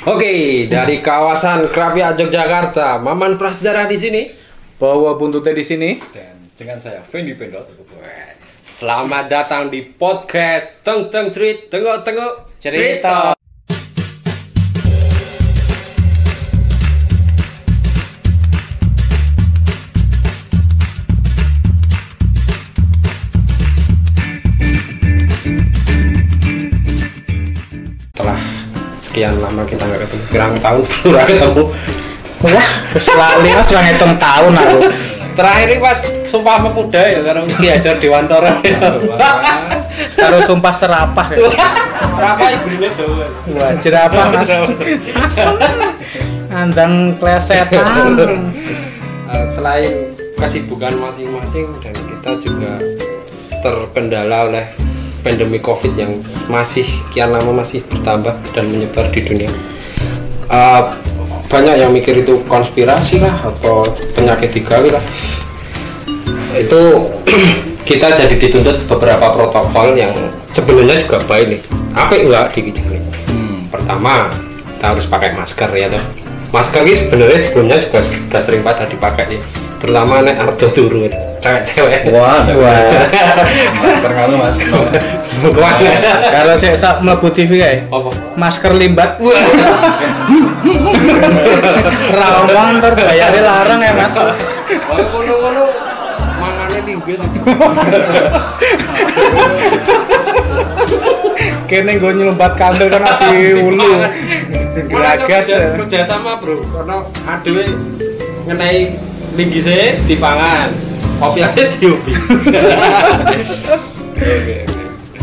Oke, dari kawasan Krapia Yogyakarta, Maman Prasejarah di sini. Bawa buntutnya di sini. Dan dengan saya Fendi Pendot. Selamat datang di podcast Teng Teng Cerit Tengok Tengok Cerita. Sekian lama kita nggak ketemu, kurang tahun nggak ketemu. Wah, selalu mas udah ngitung tahun aku. Terakhir ini pas Sumpah Pemuda ya, karena diajar di Wantara. Kalau sumpah serapah. ya. Berapa ibunya tuh? Wah, jerapah mas. Andang klesetan. Eh, selain kesibukan masing-masing dan kita juga terkendala oleh pandemi covid yang masih kian lama masih bertambah dan menyebar di dunia. Eh, banyak yang mikir itu konspirasi lah atau penyakit digawi lah. Itu kita jadi dituntut beberapa protokol yang sebenarnya juga baik nih. Apa enggak di Hmm. pertama kita harus pakai masker ya toh. Masker ini sebenarnya sebelumnya juga sudah sering pada dipakai ya terutama nek ardo turun. Cewek-cewek. Wah, Wah, masker kamu mas. Wah. kalau saya sak mlebu TV kayak apa? Masker limbat. Rawang ntar bayarnya larang ya mas. ngono-ngono. Mangane tinggi Kene gue nyelumpat kandel kan di ulu. Kerja sama bro. Karena adewe ngenai tinggi saya di pangan kopi aja diopi.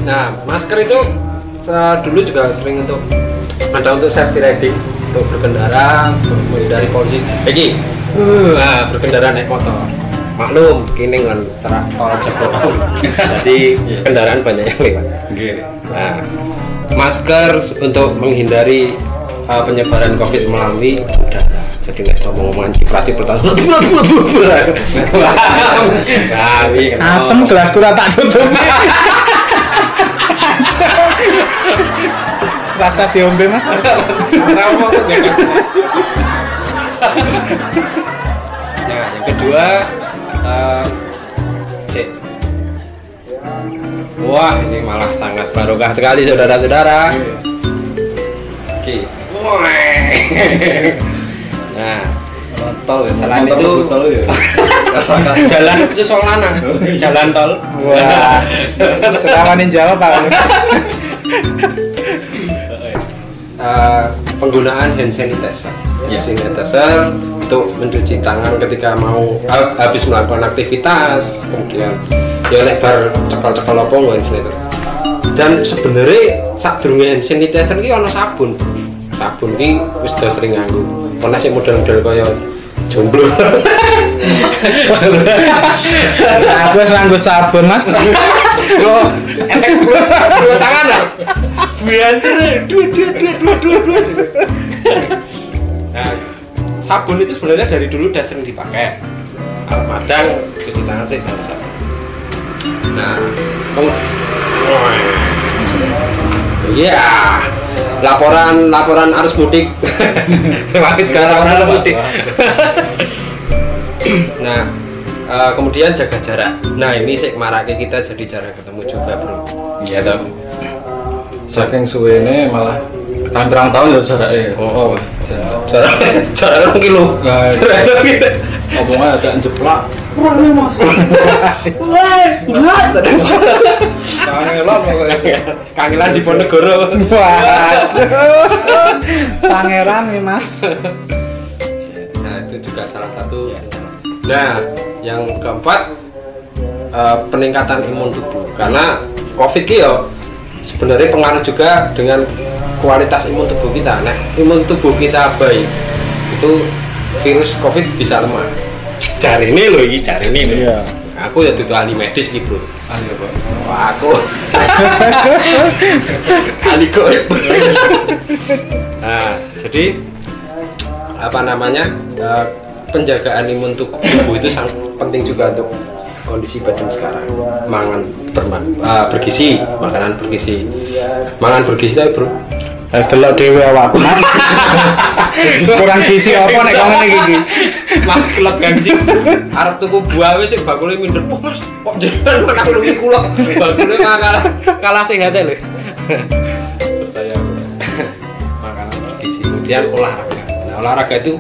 Nah masker itu dulu juga sering untuk ada untuk safety riding untuk berkendara untuk menghindari polisi lagi nah berkendara naik motor. Maklum kini kan cerah tol jebol. Jadi kendaraan banyak yang lewat. Nah, masker untuk menghindari uh, penyebaran COVID melalui udah jadi nggak mau ngomongan ciprati pertama? Asem gelas kurang tak tutup. Serasa diombe mas. Nah yang kedua uh, cek wah ini malah sangat barokah sekali saudara-saudara Oke. Nah Tol ya. Selain Motor itu- tol ya. jalan khusus jalan tol Wah, serawanin jawab pak. Eh, penggunaan hand sanitizer Ya. hand sanitizer untuk mencuci tangan ketika mau ha- habis melakukan aktivitas kemudian ya lebar cekal-cekal apa nggak hand sanitizer dan sebenarnya saat hand sanitizer ini ada sabun sabun ini sudah sering nganggu karena sih model-model kaya jomblo Aku nganggo sabun mas. Yo, sepuluh sepuluh tangan lah. Biantir, dua dua dua dua dua dua. Nah, sabun itu sebenarnya dari dulu udah sering dipakai. Madang cuci tangan sih nggak usah. Nah, kamu, Iya, laporan laporan arus mudik. Kasih sekarang arus mudik. nah, eh, kemudian jaga jarak. Nah, ini sih marake kita jadi jarak ketemu juga, Bro. Iya toh. Saking suwene malah kan berang tahun ya jaraknya. Oh, oh. Jarak jarak kilo. Nah, Jarak rong kilo. Agak jeplak. Tangannya lo pokoknya. Kangelan di Ponegoro. Waduh, pangeran nih mas. Nah, itu juga salah satu. Nah, yang keempat eh, peningkatan imun tubuh karena COVID ini ya sebenarnya pengaruh juga dengan kualitas imun tubuh kita. Nah, imun tubuh kita baik itu virus COVID bisa lemah. Cari ini loh, ini cari ini loh. Iya. Aku ya tuh ahli medis nih bro. Ah iya pak. Wah, aku ahli goib. nah, jadi apa namanya eh, penjagaan imun tubuh itu sangat penting juga untuk kondisi badan sekarang mangan berma- eh, bergizi makanan bergizi mangan bergizi itu bro Eh delok dhewe awakku Mas. Kurang gizi apa nek kok ngene iki? Mas kelep gangsi. Arep tuku buah wis sik bakule minder. Mas, kok jenengan menang luwih kula. Bakule kalah kalah sehat lho. Percaya. Makanan bergizi. Kemudian olahraga. Nah, olahraga itu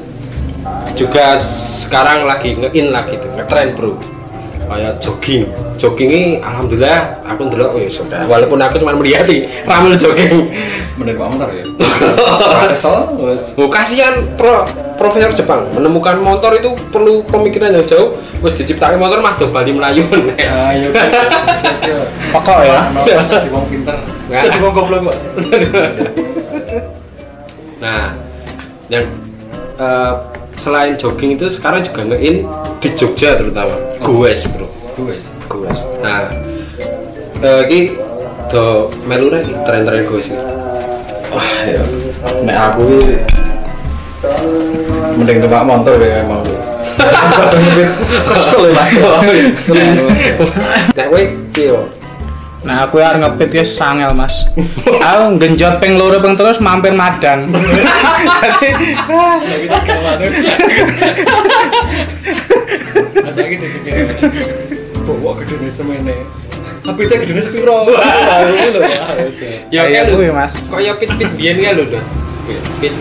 juga sekarang lagi nge-in lagi tuh, ngetren bro kayak jogging jogging ini alhamdulillah aku ndelok ya sudah walaupun aku cuma melihat nih ramel jogging Mending Pak motor ya. Kesel wes. Oh, kasihan pro, profesor Jepang menemukan motor itu perlu pemikiran yang jauh wis diciptakan motor mas do bali melayu Ayo. Sosial. Pokok ya. Jadi wong pinter. Jadi wong goblok nah yang eh, selain jogging itu sekarang juga nge-in di Jogja terutama goes bro Wes. goes nah eh, ini do melu lagi tren-tren goes ini Wah, ya. Nek aku mending numpak motor ya mau. Kesel ya, Mas. nah kowe piye Wak? Nah, aku arep ngepit ya sangel, Mas. Aku genjot ping loro ping terus mampir madang. Dadi Masa iki dipikir. Bawa gedene semene. Tapi itu gedene sepiro? ya Kayak kan kuwi, Mas. kaya pit-pit biyen kan lho Dok. pit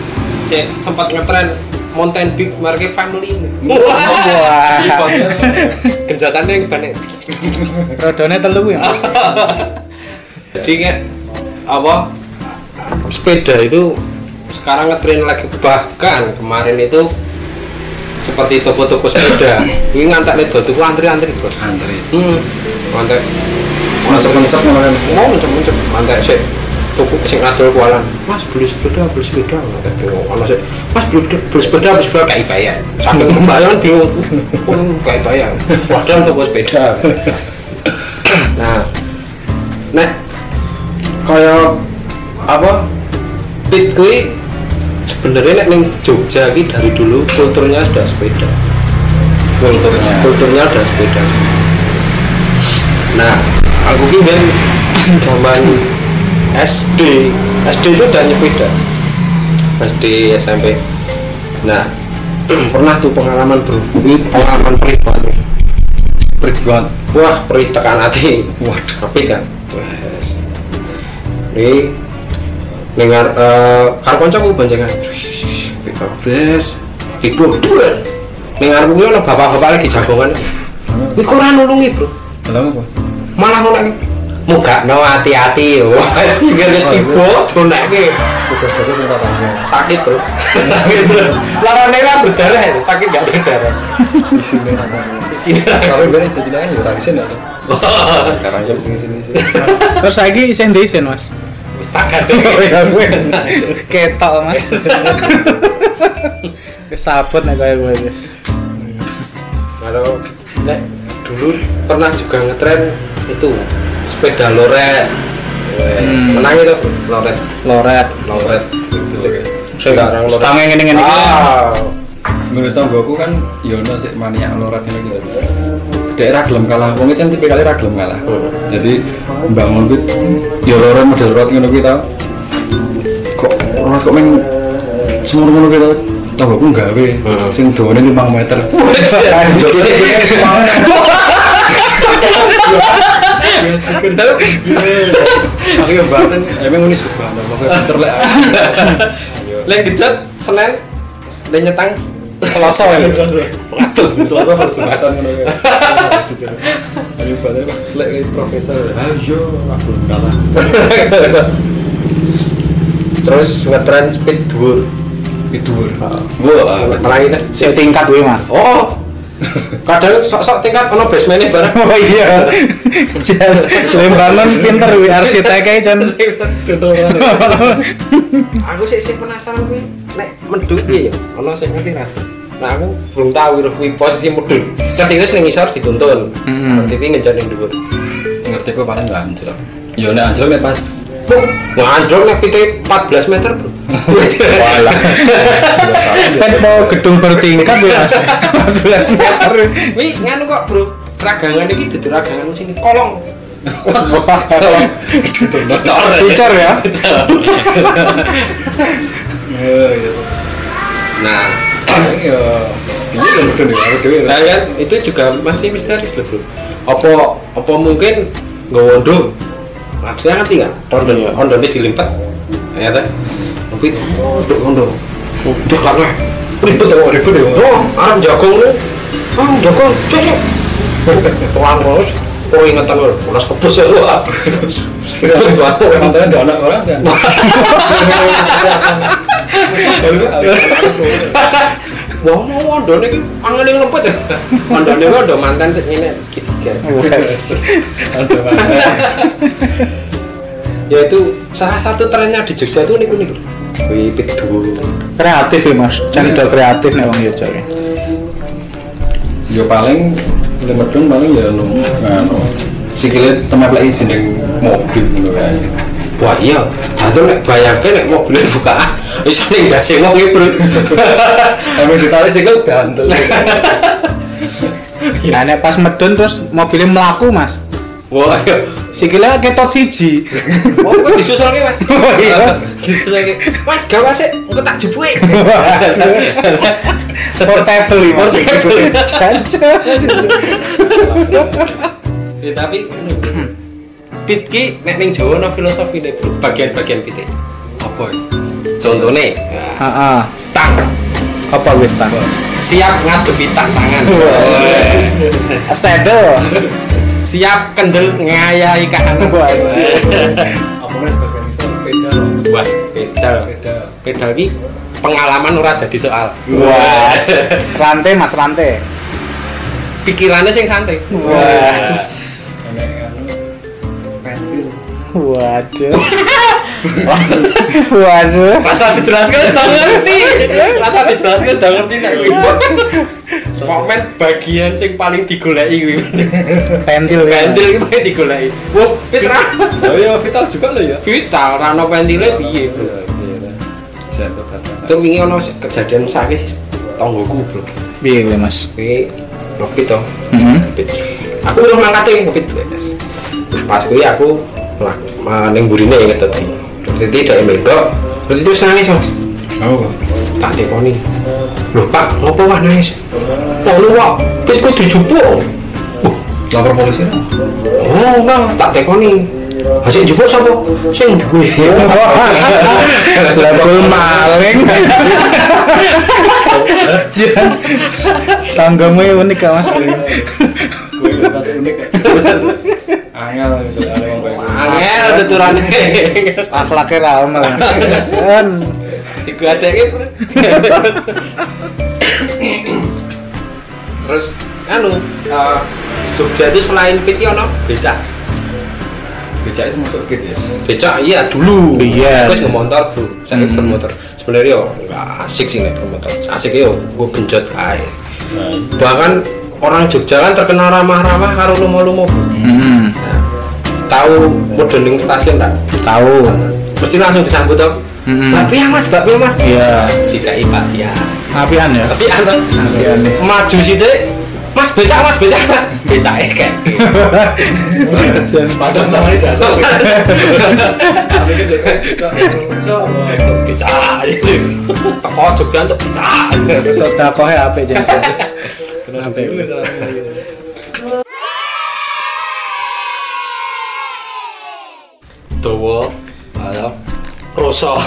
saya sempat ngetren mountain bike merek family ini. Wah. genjatannya yang banyak. Rodone telu ya. Jadi kayak apa sepeda itu sekarang ngetren lagi. Bahkan kemarin itu seperti toko-toko sepeda. Ini ngantek nih batu antri-antri bos. Antri. hmm. Ngantek. Mencep-mencep ngono kan. mau mencep-mencep ngantek sih tuku sing ngadol kualan. Mas beli sepeda beli sepeda. Ngantek bingung ono sih mas beli beli sepeda beli sepeda. Kayak bayar saking kebayang bingung oh, kayak bayar padahal toko sepeda. Nah nek kaya apa pit kuwi sebenarnya nek ning Jogja iki dari dulu kulturnya sudah sepeda. Kulturnya. Kulturnya udah sepeda. Nah aku ki zaman SD SD itu udah nyepeda. SD SMP nah pernah tuh pengalaman bro? Ini pengalaman perih banget Perih banget. wah perih tekan hati. Waduh. Tapi kan? Wes ini dengar eh karo kancaku boncengan Bes, ibu. Dua. Dengar bunyi ono bapak-bapak lagi jagongan. Ini kurang nulungi bro. Malah ngono iki. Muga no hati-hati yo. Sehingga wis minta tanya. sakit bro. Larane lah berdarah itu, sakit gak berdarah. Isinya apa? Di sini. Tapi bener sih jenenge ya ora isin ya. Sekarang ya sing sini sih. Terus saiki isin desin, Mas. Wis tak gandeng. Oh, ya wis. Ketok, Mas. Wis sabut nek kaya gue wis. Kalau nek dulu pernah juga ngetren itu sepeda loret. Hmm. Menang itu bro, loret. Loret. Loret gitu. Sekarang Tangan ngene-ngene iki. Ah, Menurut tanggoku kan ya ono sik maniak lorat ngene gitu. Dek ra gelem kalah, wong kan tipe kali ra gelem kalah. Hmm. Jadi bangun kuwi ya loro model lorat ngono kuwi tau. Kok lorat kok men semur ngono kuwi tau. Tanggoku gawe Hmm. sing dawane 5 meter. Aku yang batin emang suka pokoknya pinter lek. Lek gejat Senin, lek nyetang Selasa ya. Waduh, Selasa ngono ya. Ayo pas lek profesor. Ayo aku kalah. Terus ngetren speed dhuwur. Wah, menang itu. Sik tingkat kuwi, Mas. Oh. Kadang sok-sok tingkat ono basement bareng. Oh iya. Jan Lembangun pinter wi arsiteknya Jan. Contoh Aku sih sih penasaran kuwi nek medhut piye ya? Ono sing ngerti ra? Nah aku belum tahu itu kuwi posisi medhut. Ketika sing ngisor dituntun. Hmm. Ketika ngejar ning dhuwur. ngerti kok paling nggak anjlok. Yo nek anjlok pas Wah, anjlok nek pite 14 meter, Bro. Walah. Kan mau gedung bertingkat ya. 14 meter. Wih, nganu kok, Bro. Ragangan iki dudu ragangan sini kolong. Bocor. Bocor ya. Iya, iya. Nah, Paling ya piye lho medun ya karo dhewe. Nah kan itu juga masih misterius loh bro. Apa apa mungkin nggak wondo? Maksudnya ngerti nggak? Rondonya, rondonya dilipat, ya kan? Tapi dok wondo, udah kan lah. Ribet ya, ribet ya. Oh, aram jagung lu, ah jagung, cek Tuang terus, oh ingetan lu, ulas kebus ya lu ah. Ribet banget. Emang tenan ada anak orang kan. Wah, mau nih, angin yang lempet ya. Wondo nih wondo mantan segini segitiga. Wes. Ada mana? yaitu salah satu trennya di Jogja itu niku niku wipit dulu Kreatif ya Mas. Jangan udah kreatif nih Bang Yojo ya. Ya paling di medun paling ya nu anu sikile tempat lagi jeneng mobil ngono kae. Wah iya atau nek bayangke nek mobilnya buka iso ning dasi wong iki bro Emang ditarik sikil gantel. Nah, nek pas medun terus mobilnya melaku Mas. wah iya Sikilnya ketot siji. wah kok disusulke mas Oh, iya. disusulke mas gawa sih engko tak jebuke Portable ini. Portable. Jajan. ya tapi pit ki nek ning Jawa no filosofi deh bro bagian-bagian pit apa ya, Heeh. stang Apa wis ta? siap ngadepi tantangan Wah. Sedo. siap kendel ngayahi kahanan Wah, Apa men bagian iso beda. wah pedal Beda. pedal ki pengalaman ora dadi soal Wah. Rantai Mas rantai. pikirannya sing santai Wah. Waduh. Waduh. rasa dijelaskan tak ngerti rasa dijelaskan tak ngerti tak Momen bagian sing paling digoleki kuwi. Pentil ya. Pentil iki paling digoleki. Wah, Fitra. Oh iya vital juga lo ya. Vital rano pentile piye? Jatuh kata. Itu wingi ono kejadian sakit sih tonggoku, Bro. Piye kuwi Mas? Kuwi ngepit to. Heeh. Ngepit. Aku lu mangkate ngepit wes. Pas kuwi aku lah ning burine inget tadi. Itu tidak mendok. Terus itu nangis, Mas. Oh. Tak tekoni. Lho, Pak, ngopo wah nangis? Oh, lu wah, pitku dijupuk. Lapor polisi. Oh, Bang, tak tekoni. Hasil jupuk sapa? Sing duwe. Label maling. Jan. Tanggamu unik Mas? Gue unik. Angel gitu. Angel tuturane. Akhlaknya ramah. Kan Iku adeke, Bro. Terus anu, eh, Jogja itu selain pit ono becak. Becak itu masuk kit ya. Becak iya dulu. Iya. Terus ngemotor, Bro. Saya Hmm. bermotor. Sebenarnya yo nggak asik sih nek bermotor. Asik yo gue genjot ae. Bahkan orang Jogja kan terkenal ramah-ramah karo lumo-lumo. Hmm, Tahu modeling stasiun tak? tahu. Mesti langsung disambut dong. Hmm. Pia mas, Mbak Pia mas. Iya. Pak Pia. Apian ya? Tapi Apian. maju sih deh. Mas becak mas becak mas becak eh. Jan. Padahal sama ini jasa. Tapi kan kan Becak. Teko Jogja untuk becak. Sodakohnya apa Jan? Apa? Dawa, ada rosa,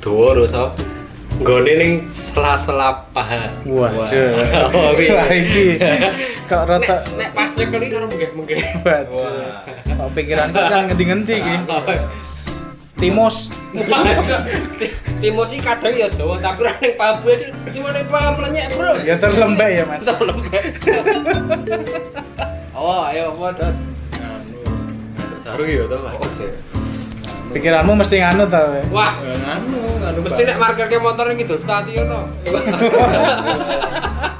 dawa rosa. Gone ning sela-sela paha. Waduh. Wah, iki kok rata Nek, pas nyekeli karo menggeh-menggeh. Waduh. Kok pikiranku kan ngendi-ngendi iki. Timos. Timur sih kadang ya dawa, tapi ora ning pabu iki gimana paham melenyek, Bro. Ya terlembek ya, Mas. Kita lembek. Oh, ayo modal. Sarung ya tuh bagus ya. Pikiranmu mesti nganu ta. we. Wah, Nganu, nganu mesti nek marker ke motor ning Kidul stasiun to.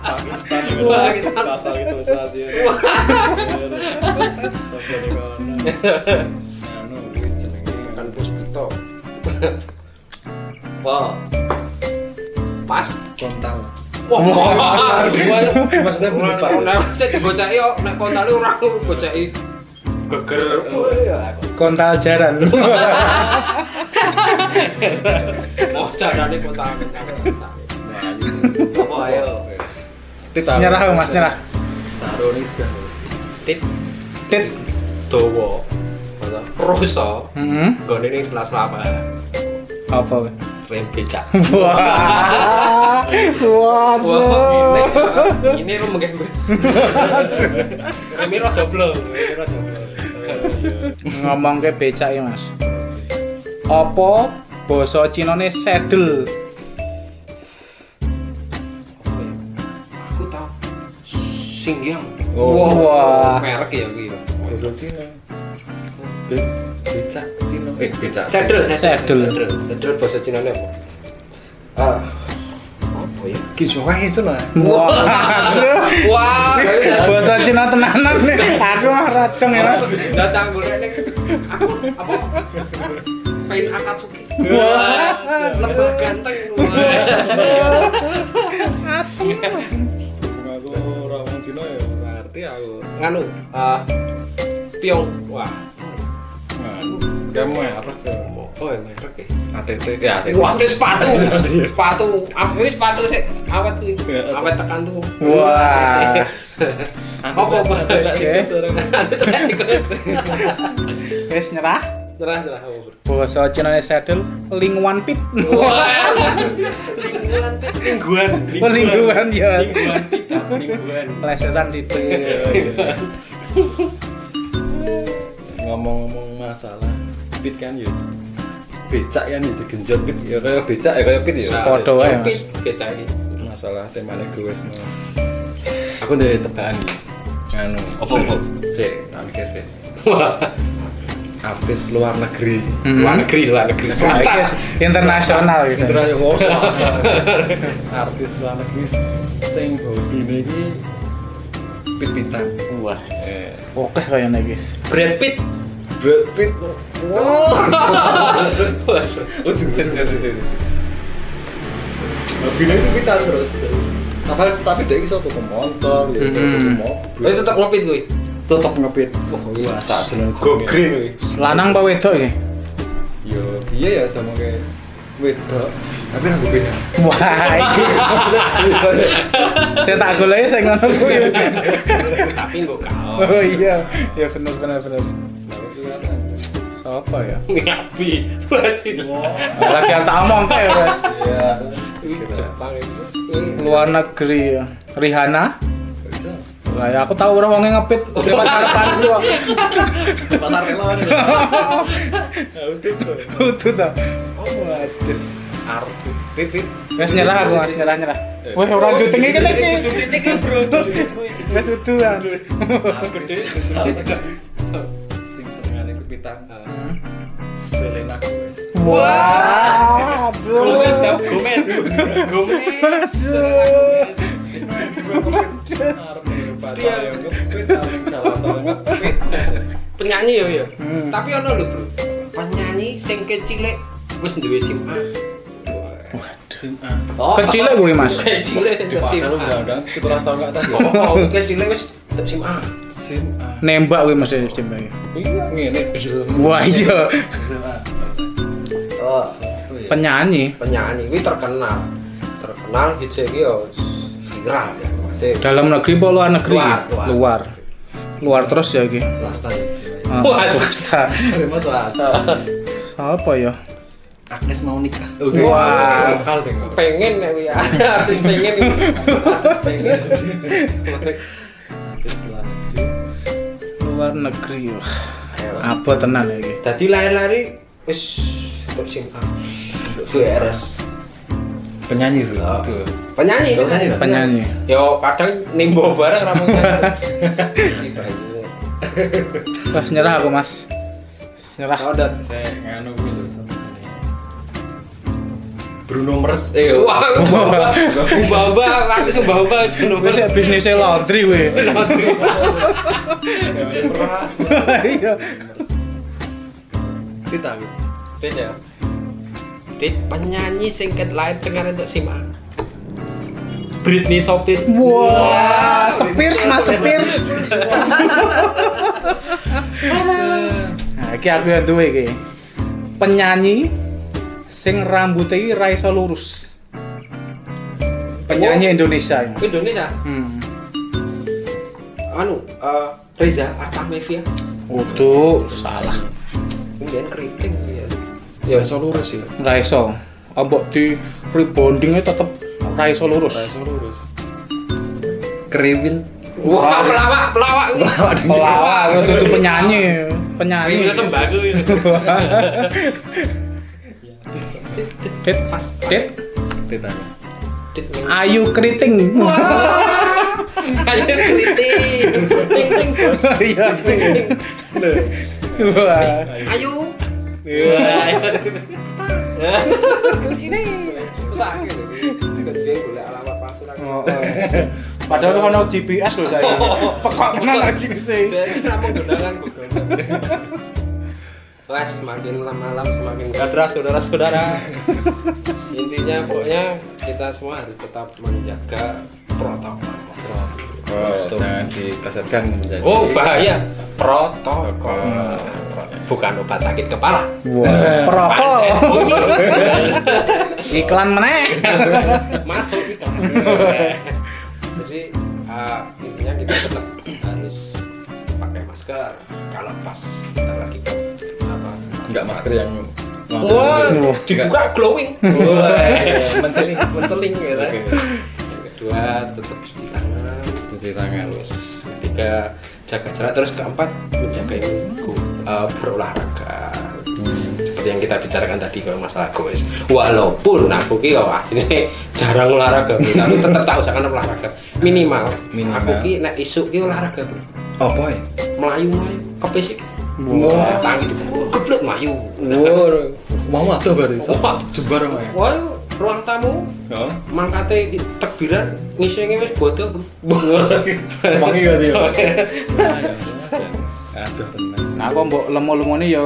Pakistan Wah, Pakistan. asal itu stasiun. Anu kuwi jenenge Kan puspito. Wah. Pas. kontal. Wah, Maksudnya bisa. ora sik dibocaki yo nek kontale ora bocaki. Geger. Kontal jaran. Oh carane kota apa ayo. Nyerah mas nyerah. Saroni sudah. tit. Tit. Dawa. Rusa Heeh. gone ning sela-sela apa apa rem becak wah Wah, waduh ini rum mungkin Remi rada blong, remi rada blong. ngomong ke becak ya mas apa basa cinane sedel Aku tahu. Singgyang. Oh. Wah. merek ya kuwi. ya. Bosok Cina. Be becak. Eh sedel, Sedel. sedel. Sedel bahasa Cinane apa? Ah. Apa ya? Ki wae itu lah. wah Wah, basa Cina tenanan nih aku mah radong ya datang golek ning aku apa? Pain Akatsuki. Wah. Lebah ganteng. asem Aku ora wong Cina ya ngerti aku. Nganu, ah Pyong. Wah. Nah, kamu merek ya. Oh, ya merek ya. ATT ya ATT. Wah, itu sepatu. sepatu. Aku sepatu sih awet tuh. Awet tekan tuh. wah Apa apa? wis nyerah apa, Bro? basa Cinane sedel lingwan pit Wah. Lingkungan lingkungan. Oh, lingkungan ya Lingkungan kita, lingkungan. plesetan di Ngomong-ngomong masalah pit kan ya. Becak kan ya digenjot pit ya kayak becak ya kayak pit ya. Wae, Mas. Tapi beda ini. Masalah temanya gue semua. Aku dari tebakan ya. Nganu. Apa apa? Sik, tak mikir sik. Wah. Artis luar negeri. Luar negeri, luar negeri. Iki internasional gitu Internasional. Artis luar negeri sing hobine iki pit-pitan. wah Eh, oke kayaknya guys Brad Pitt. Brad Pitt. Oh. Oh, jelas. Hobine itu pitan terus. Tapi tapi dia iso tuku motor, ya iso tuku Hmm. mobil. Tapi tetap ngopit gue. tetep ngepit. Wah, iya sak jeneng Go green. lanang apa wedok iki Yo, iya ya sama kayak wedok. Tapi nang beda. wah iki saya tak golek saya ngono Tapi gue kau. oh iya ya bener bener bener siapa ya Ngapi. Masih. lagi yang tak omong teh wes Iya. Jepang itu. luar negeri ya Rihanna lah ya aku tahu orang wongnya ngepit lewat harapan gua Pasar melon. Ya udah tuh. utuh tuh Waduh. Artis. Pipit. wes nyerah aku mas nyerah nyerah wes orang juting iki lagi wes utuhan Artis. Sing wah Gomez tau aduh Gomez. Gomez. Ngepit. Penyanyi ya ya. Hmm. Tapi ono lho, Bro. Penyanyi sing kecilek wis duwe A. Oh, Kecilek kuwi, Mas. A. undang-undang kita rasa atas ya. Oh, SIM A. Sim A. nembak gue mas iki. Iya, ngene wah iya. Oh, Siapa ya? penyanyi penyanyi kuwi terkenal. Terkenal iki yo viral ya. Masih dalam negeri apa luar negeri Luar, luar. luar luar terus ya iki swasta ya. Ah, Wah. swasta Terima swasta. apa ya Agnes mau nikah. Wah. Kok. pengen ya artis pengen artis pengen luar negeri. luar negeri wah apa tenan ya iki Dadi lari-lari wis untuk SIM A. CRS. Penyanyi tuh. Oh. Tuh. Penyanyi, Penyanyi, penyanyi Yo kadang nimbo bareng rambutnya. Mas nyerah aku mas nyerah Oh, dat. Saya nganu sini. Bruno Mars. Eh. Wah, ubah-ubah, aku ubah-ubah jenuh. wis ya bisnisnya laundry we Meras. iya Kita. Beda. Dit penyanyi sing ket lain cengar untuk Sima. Britney Sopir. wah Spears mas Spears Nah, iki aku yang duwe iki. Penyanyi sing rambutnya ra iso lurus. Penyanyi Indonesia. ini. Indonesia Hmm. anu eh, Reza Artamevia Udah salah. kemudian keriting ya ya iso lurus ya. Ra iso. Ambok di rebondingnya tetep ra iso lurus. ora iso lurus. Kriwil wah pelawak pelawak. Pelawak, itu itu penyanyi, penyanyi. Kriwil sembako ini. Dit, pas dit. Yang ayu keriting. ayo keriting? Ting ting bos. Iya. Wah. Ayo sini sakit dia boleh alamat palsu lagi. Padahal kan ono GPS loh saya. Pekok tenan aja sih. dia kira menggunakan Google Wah, semakin malam semakin gadras saudara-saudara. Intinya pokoknya kita semua harus tetap menjaga protokol. Oh jangan diplesetkan menjadi Oh bahaya protokol. Bukan obat sakit kepala. Wah, perokok. Iklan meneh. Masuk iklan. Jadi uh, intinya kita tetap harus pakai masker kalau pas kita lagi apa enggak masker yang Wah, dibuka glowing. Wah, menceling menceling gitu. Yang kedua tetap cuci tangan. Terus ketiga jaga jarak. Terus keempat menjaga uh, berolahraga. Seperti yang kita bicarakan tadi kalau masalah goes. Walaupun aku ki yo asline jarang olahraga, tapi tetap tahu jangan olahraga. Minimal, Minimal. aku ki nek isuk ki olahraga, bro. apa ya Melayu-melayu kepesik. Wah. Tangi geblek melayu. Wow, mau atuh berarti. So, Wah. Jembar mah. ya? Wah, ruang tamu Oh. mangkate tekbiran ngisi wis bodoh. Semangi gak dia? Aduh tenan. Nah, aku mbok lemo-lemo ini ya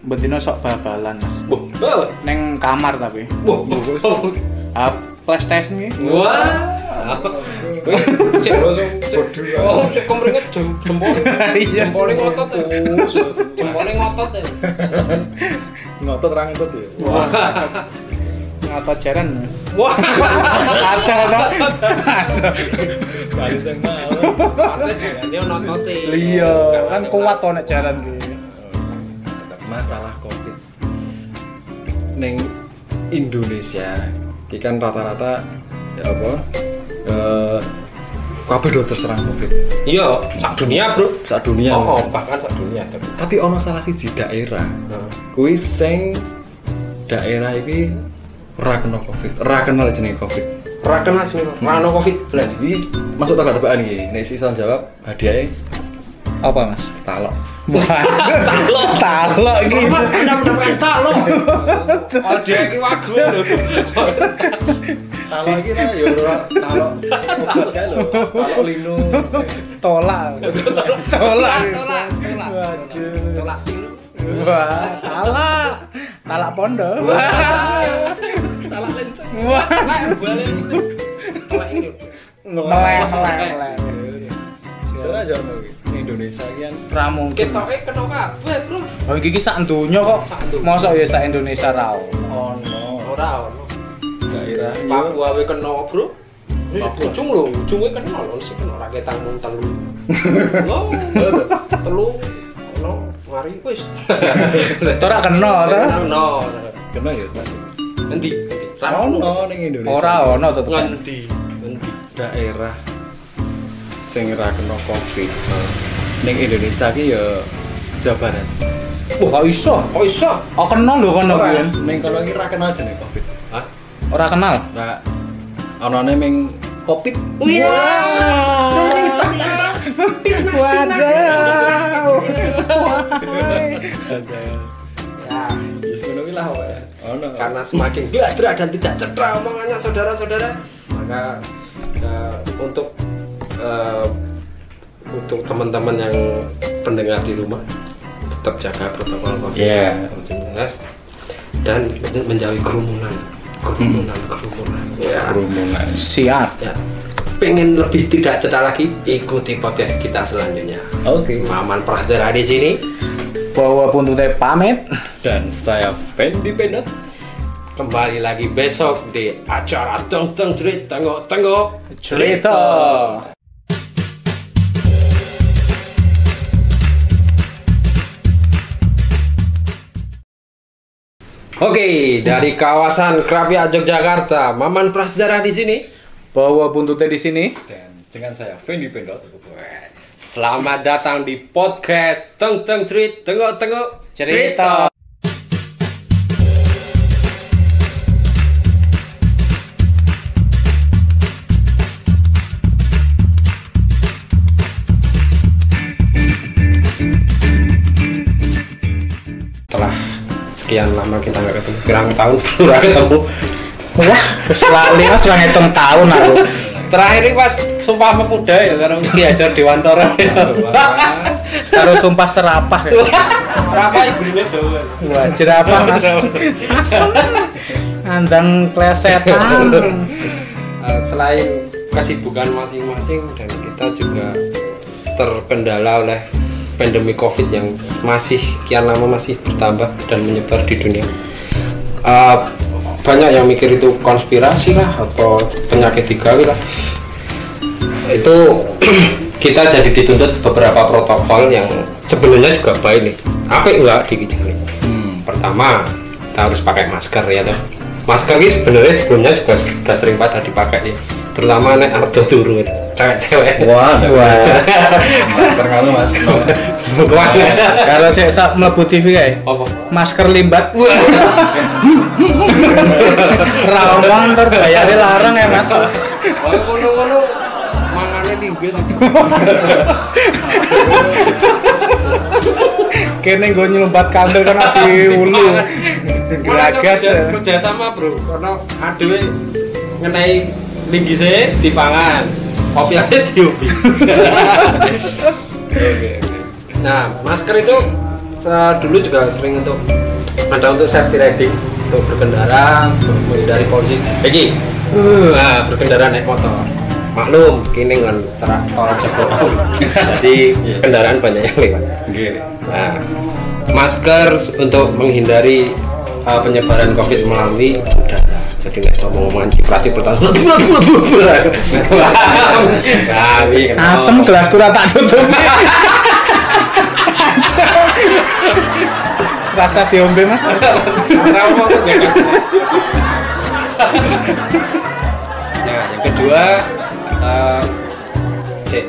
betina sok bal-balan, Mas. Wah, Neng kamar tapi. wah, Ah, PlayStation iki. wah. Cek cek. Oh, cek komringet jem jempol. Iya. Jempolnya ngotot. ya. Jempolnya ngotot ya. Ngotot orang ngotot ya. Ngapa jaran, Mas? Wah. Ada, ada. Mau. Pasti dia. Iya, kan kuat to nek jaran. Masalah Covid. Neng Indonesia, iki kan rata-rata ya apa? Eh kabeh do terserang Covid. Iya, sak dunia, Bro. Saat dunia. Oh, bahkan sak dunia. Tapi ono salah siji daerah Nah. kuwi sing daerah iki ora kena Covid, ora kenal jenenge Covid. Ora kenal sih, Rano Covid belas. Iki masuk tebak-tebakan iki. Nek sisa jawab hadiahnya Apa, Mas? talok. Talok. Talok iki. Talok. Oh, dia iki wagu. Talok iki ya ora talok. Talok lino. Tolak. Tolak. Tolak, tolak, tolak. Waduh. Tolak silu. Wah, talak. Talak pondok. Wah. Melek, melek, melek. Ono iki. Indonesia iki kan Ra mungkin. Ketoke kena kabeh, Bro. Oh, iki iki sak donya kok. Mosok ya sak Indonesia ra ono. Ora ono. daerah Papua we kena, Bro. Ujung lho, ujunge kena lho, sing kena rakyat tanggung telu. Lho, telu ono mari wis. Ora kena to. Kena. kena ya. Endi? Ono ning Indonesia. Ora ono tetep. Ngendi? Endi? daerah sing ora kena Covid. Ning Indonesia ki ya Jawa Barat. Wah, kok iso? Oh iso? Oh, kenal lho kono kuwi. ning kono iki ora kenal jenenge Covid. Hah? Ora kenal. Ora onone ming Covid. Waduh. Ya, Wis ngono ki lah wae. Ono. karena semakin gladra dan tidak cedera omongannya saudara-saudara, maka eh, untuk eh, untuk teman-teman yang pendengar di rumah tetap jaga protokol COVID Iya. dan menjauhi kerumunan, kerumunan, kerumunan. Ya, kerumunan. Siap. ya. pengen lebih tidak cetak lagi, ikuti podcast kita selanjutnya. Oke. Maman Prazdara di sini Bawa puntutnya pamit. Dan saya Fendi Pendot. kembali lagi besok di acara Teng Teng Cerit Tengok Tengok Cerita. Oke, dari kawasan Krapia Yogyakarta, Maman Prazdara di sini. Bawa buntutnya di sini. Dan dengan saya Fendi Pendot. Selamat datang di podcast Teng Teng Cerit Tengok Tengok Cerita. Setelah sekian lama kita nggak ketemu, kurang tahun nggak ketemu. Wah, selalu mas hitung tahun aku. Terakhir ini pas Sumpah Pemuda ya, karena diajar di Wantara. Sekarang sumpah serapah ya. Berapa ibunya doang? Wah, jerapah mas. Asem. Andang klesetan. Eh, selain kesibukan masing-masing dan kita juga terkendala oleh pandemi covid yang masih kian lama masih bertambah dan menyebar di dunia Eh, banyak yang mikir itu konspirasi lah atau penyakit digawi lah. Itu kita jadi dituntut beberapa protokol yang sebenarnya juga baik nih. Apa enggak di Hmm. pertama kita harus pakai masker ya toh. Masker ini sebenarnya sebelumnya juga sudah sering pada dipakai ya terutama nek ardo turu cewek-cewek Wah, Wah. Masker kamu mas. Kalau saya sak mlebu TV kae. apa Masker limbat. Rawang ntar bayarnya larang ya mas. ngono-ngono mangane linggis Kene gue nyelumpat kandel kan di ulu. Geragas. kerja, kerja sama bro karena aduh ngenai linggise dipangan. Kopi aja diubi nah masker itu dulu juga sering untuk ada untuk safety riding untuk berkendara untuk menghindari polisi. Pegi nah berkendara naik motor. Maklum kini kan cara tol jebol jadi kendaraan banyak yang lewat. Nah, masker untuk menghindari uh, penyebaran COVID melalui udara. Jadi nggak ciprat ciprat. Nah, iya, kenapa? Asem gelas kurang tak tutup. Serasa diombe mas. Nah, yang kedua, uh, cek.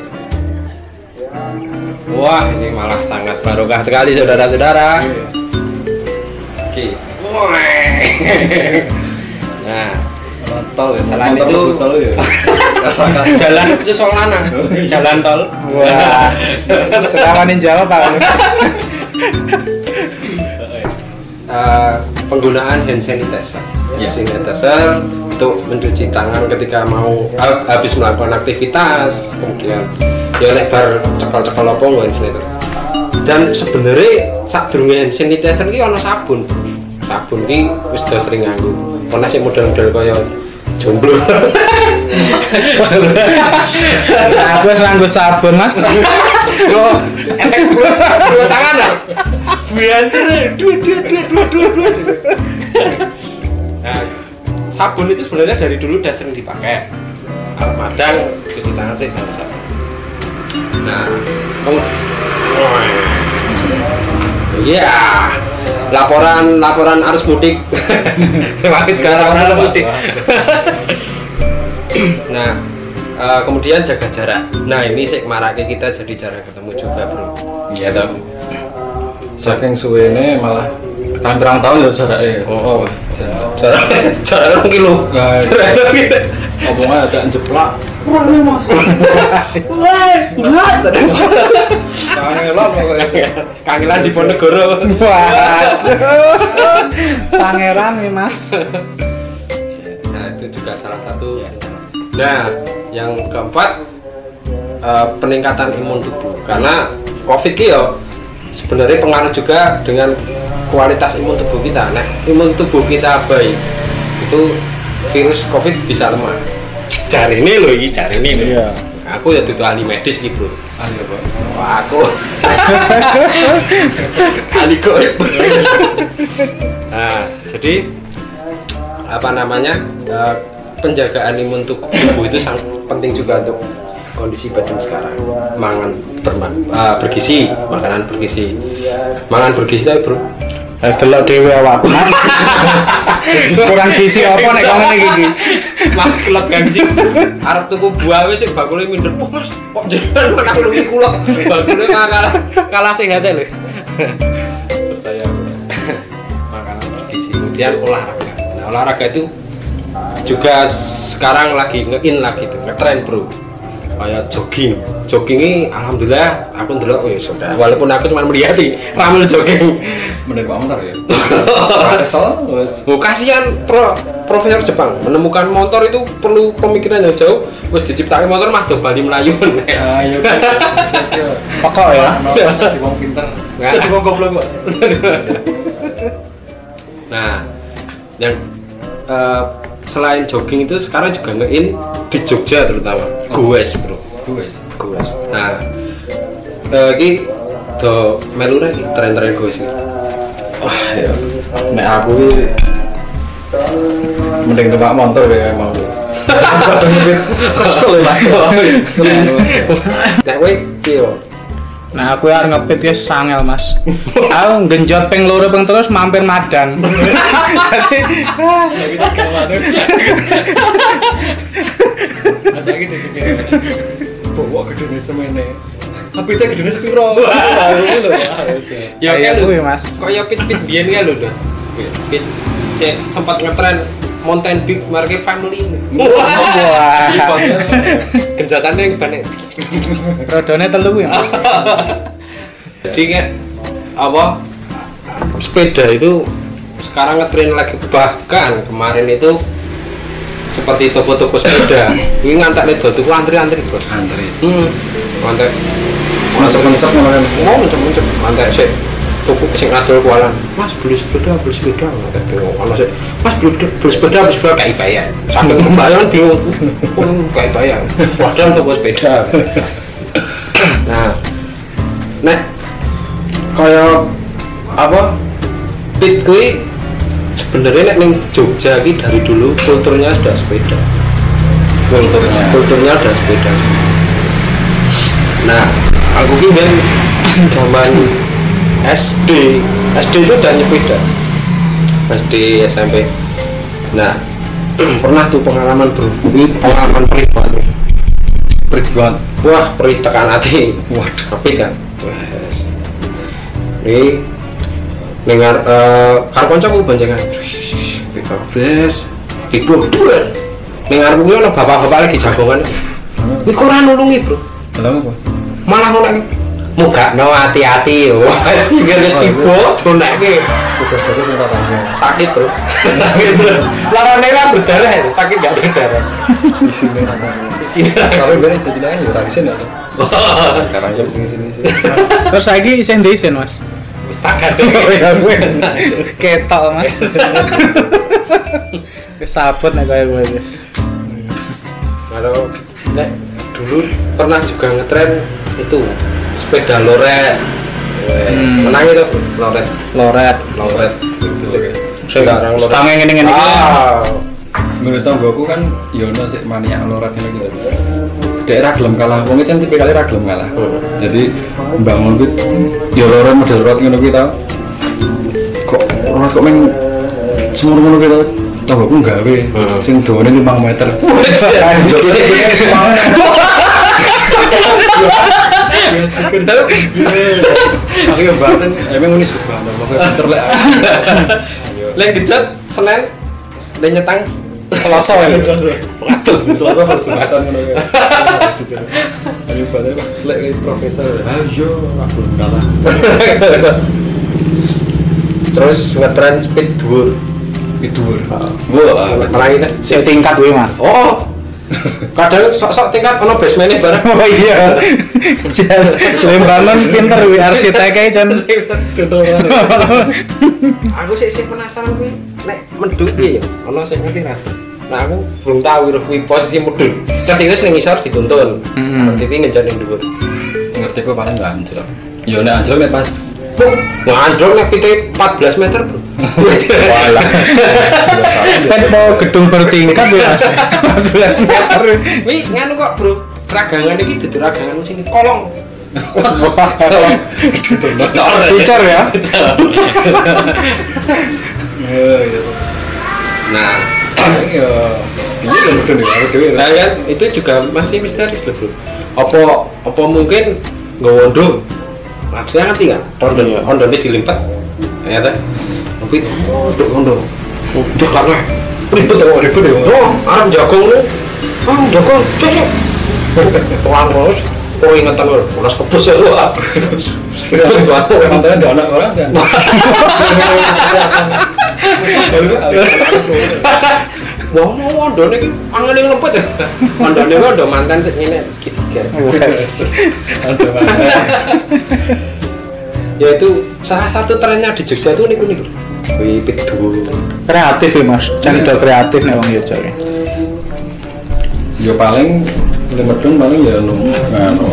Wah, ini malah sangat barokah sekali saudara-saudara. Oke. Nah, Tol ya. Selain itu- tol ya. jalan khusus Sol Lanang, jalan tol. Wah, serawanin jawab pak. Eh, penggunaan hand sanitizer. Ya. Hand sanitizer untuk mencuci tangan ketika mau ha- habis melakukan aktivitas, kemudian ya nek bar cekel-cekel apa hand sanitizer. Dan sebenarnya durunge hand sanitizer iki ana sabun. Sabun iki wis udah sering nganggo. Ono sing model-model kaya jomblo. Aku wis nganggo sabun mas. Yo, efek sepuluh sepuluh tangan lah. Biantir, dua dua dua dua dua dua. Nah, sabun itu sebenarnya dari dulu udah sering dipakai. Kalau madang cuci tangan sih nggak usah. Nah, kamu, Iya, laporan laporan arus mudik. Terima kasih sekarang laporan arus mudik. nah, eh, kemudian jaga jarak. Nah, ini sih marake kita jadi jarang ketemu juga, Bro. Iya dong. Saking suwene malah kan pirang tahun ya jaraknya. Oh, oh. Jarak jarak kilo. Nah, Jarak rong kilo. Ngomongnya ada jeplak. Tadi Tangannya ngelot pokoknya. kangelan di Ponegoro. Waduh. Pangeran nih mas. Nah, itu juga salah satu. Nah, yang keempat eh, peningkatan imun tubuh karena COVID yo sebenarnya pengaruh juga dengan kualitas imun tubuh kita. Nah, imun tubuh kita baik itu virus COVID bisa lemah. Cari ini loh ini cari ini loh Iya. aku ya itu ahli medis nih bro. Ahli apa? Wah, aku. Ahli goib nah jadi apa namanya eh, penjagaan imun tubuh itu sangat penting juga untuk kondisi badan sekarang. Mangan berma- eh, bergizi makanan bergizi mangan bergizi tapi bro Eh delok dhewe awakku. Mas. Kurang gizi apa nek kok ngene iki? maklek gangsi arep tuku buah wis sik bakule minder. "Wah, Mas kok jenengan makan lungi kula? Bakule kalah kalah sehat lho. Percaya aku. makanan bergizi kemudian olahraga. Nah olahraga itu juga sekarang lagi nge-in lagi tuh ngetren bro kayak jogging. Jogging ini alhamdulillah aku ndelok wis sudah. Walaupun aku cuma melihat ramel jogging. Menurut Pak Montar ya? Kesel wes. Oh, kasihan pro, profesor Jepang. Menemukan motor itu perlu pemikiran yang jauh. Wis diciptakan motor mah do bali melayu. Ayo sia-sia Pokok ya. di wong pinter. Nggak. di wong goblok nah yang eh, selain jogging itu sekarang juga nge-in di Jogja terutama. Goes bro. Wes goes nah eh, ini do melu iki tren-tren goes iki. Wah ya nek aku iki mending numpak motor ya emang. Kesel ya mas. Nah kowe piye Nah aku arep ngepit ya sangel Mas. Aku genjot ping loro ping terus mampir madan. Dadi Masa iki dikira bawa gede nih semene tapi itu gede sepiro ya Kayak kan kuwi, Mas. kaya pit-pit biyen kan lho Dok. pit sempat ngetren Mountain Big Market Family. Wah. genjatannya yang banyak. Rodone telu. Mas. jadi kayak apa sepeda itu sekarang ngetren lagi. Bahkan kemarin itu seperti toko-toko sepeda. Ini ngantak nih tuh antri-antri bos. Antri. Hmm. Ngantak mencep-mencep ngono kan mau mencep-mencep. Ngantak sih tuku sing ngadol kualan. Mas beli sepeda beli sepeda. Ngantak bingung. Kalau sih mas beli, beli sepeda beli sepeda. Kayak bayar sampai kebayang bingung. Oh, kayak bayar padahal toko sepeda. Nah. Nah kayak apa? Pit kui sebenarnya nek ning Jogja iki dari dulu kulturnya sudah sepeda. Kulturnya. Kulturnya udah sepeda. Nah aku ki kan zaman SD SD itu udah nyepeda. SD SMP nah pernah tuh pengalaman ini pengalaman perih banget perit banget wah perih tekan hati. Waduh tapi kan? Ini dengar eh karo kancaku boncengan. Kita wes ibu dua dengar ono bapak-bapak lagi jagongan. Ini kok ora nulungi bro. Malah ngono muga no hati-hati yo. Sing wis tiba donake tugas aku minta tanya sakit bro. Larane kan berdarah ya, sakit gak berdarah. Di sini apa di sini tapi bener sejenak ya ora isin ya sekarang ya sini sini sini. Terus saiki isih ndisen Mas. wis tak gandeng Oh ya wis. Ketok Mas. Wis sabut nek kaya gue wis. kalau nek dulu pernah juga ngetren itu sepeda loret. Hmm. menang itu loret. Loret. loret. Itu Sekarang Tangan ngene-ngene iki. ah. Menurut kan ya ono sik maniak lorat ini gitu. Daerah gelem kalah. Wong kan tipe kali ra gelem kalah. Hmm. jadi bangun kuwi ya lorat model lorat ngono kuwi tau kok lorat kok meng semur ngono tau aku gawe Hmm. sing dawane 5 meter Aku emang pinter lek. lek dicat senen lek nyetang selasa ya. Ngatur, selasa per Jumatan ngono ya. Ayo batin pas lek wis profesor, ayo aku kalah. terus ngetren speed dhuwur wah ini Sing tingkat kuwi Mas. oh kadang sok-sok tingkat ono basementnya bareng. Oh iya. Jan pinter kuwi arsiteknya Jan. contoh aku sih sih penasaran kuwi. Nek menduk piye? Ya ono sing ngerti ra? Nah aku belum tahu iruh kuwi posisi mudun ketika ning ngisor dituntun. Titi ngejar ning dhuwur? Ngerti kok paling nggak anjlok. Ya nek anjlok nek pas ngandrong nek pite 14 meter bro. Walah. Kan mau gedung bertingkat ya mas. 14 meter. Wih, nganu kok bro? Ragangan iki dudu ragangan sing kolong Bocor ya. Nah. Ya kan nih aku dewe Nah kan itu juga masih misteris loh bro. Apa apa mungkin nggak wondo? Maksudnya ngerti nggak? Rondo Rondo ini dilipat, ya kan? Tapi oh, untuk Rondo, udah karena ribet ya, ribet ya. Oh, aram jagung lu, ah jagung, cek, tuang terus. Oh ingatan lu, ulas kepus ya lu. ah. Mantannya ada anak orang kan Wah, mau wondo nih, angin yang lempet ya. Wondo nih wondo mantan segini segitiga. Ada mana yaitu salah satu trennya di Jogja tuh niku niku. Wipit dulu kreatif ya mas. Cari kreatif nih wong Yogyakarta ya. ya paling lemedon paling ya nu anu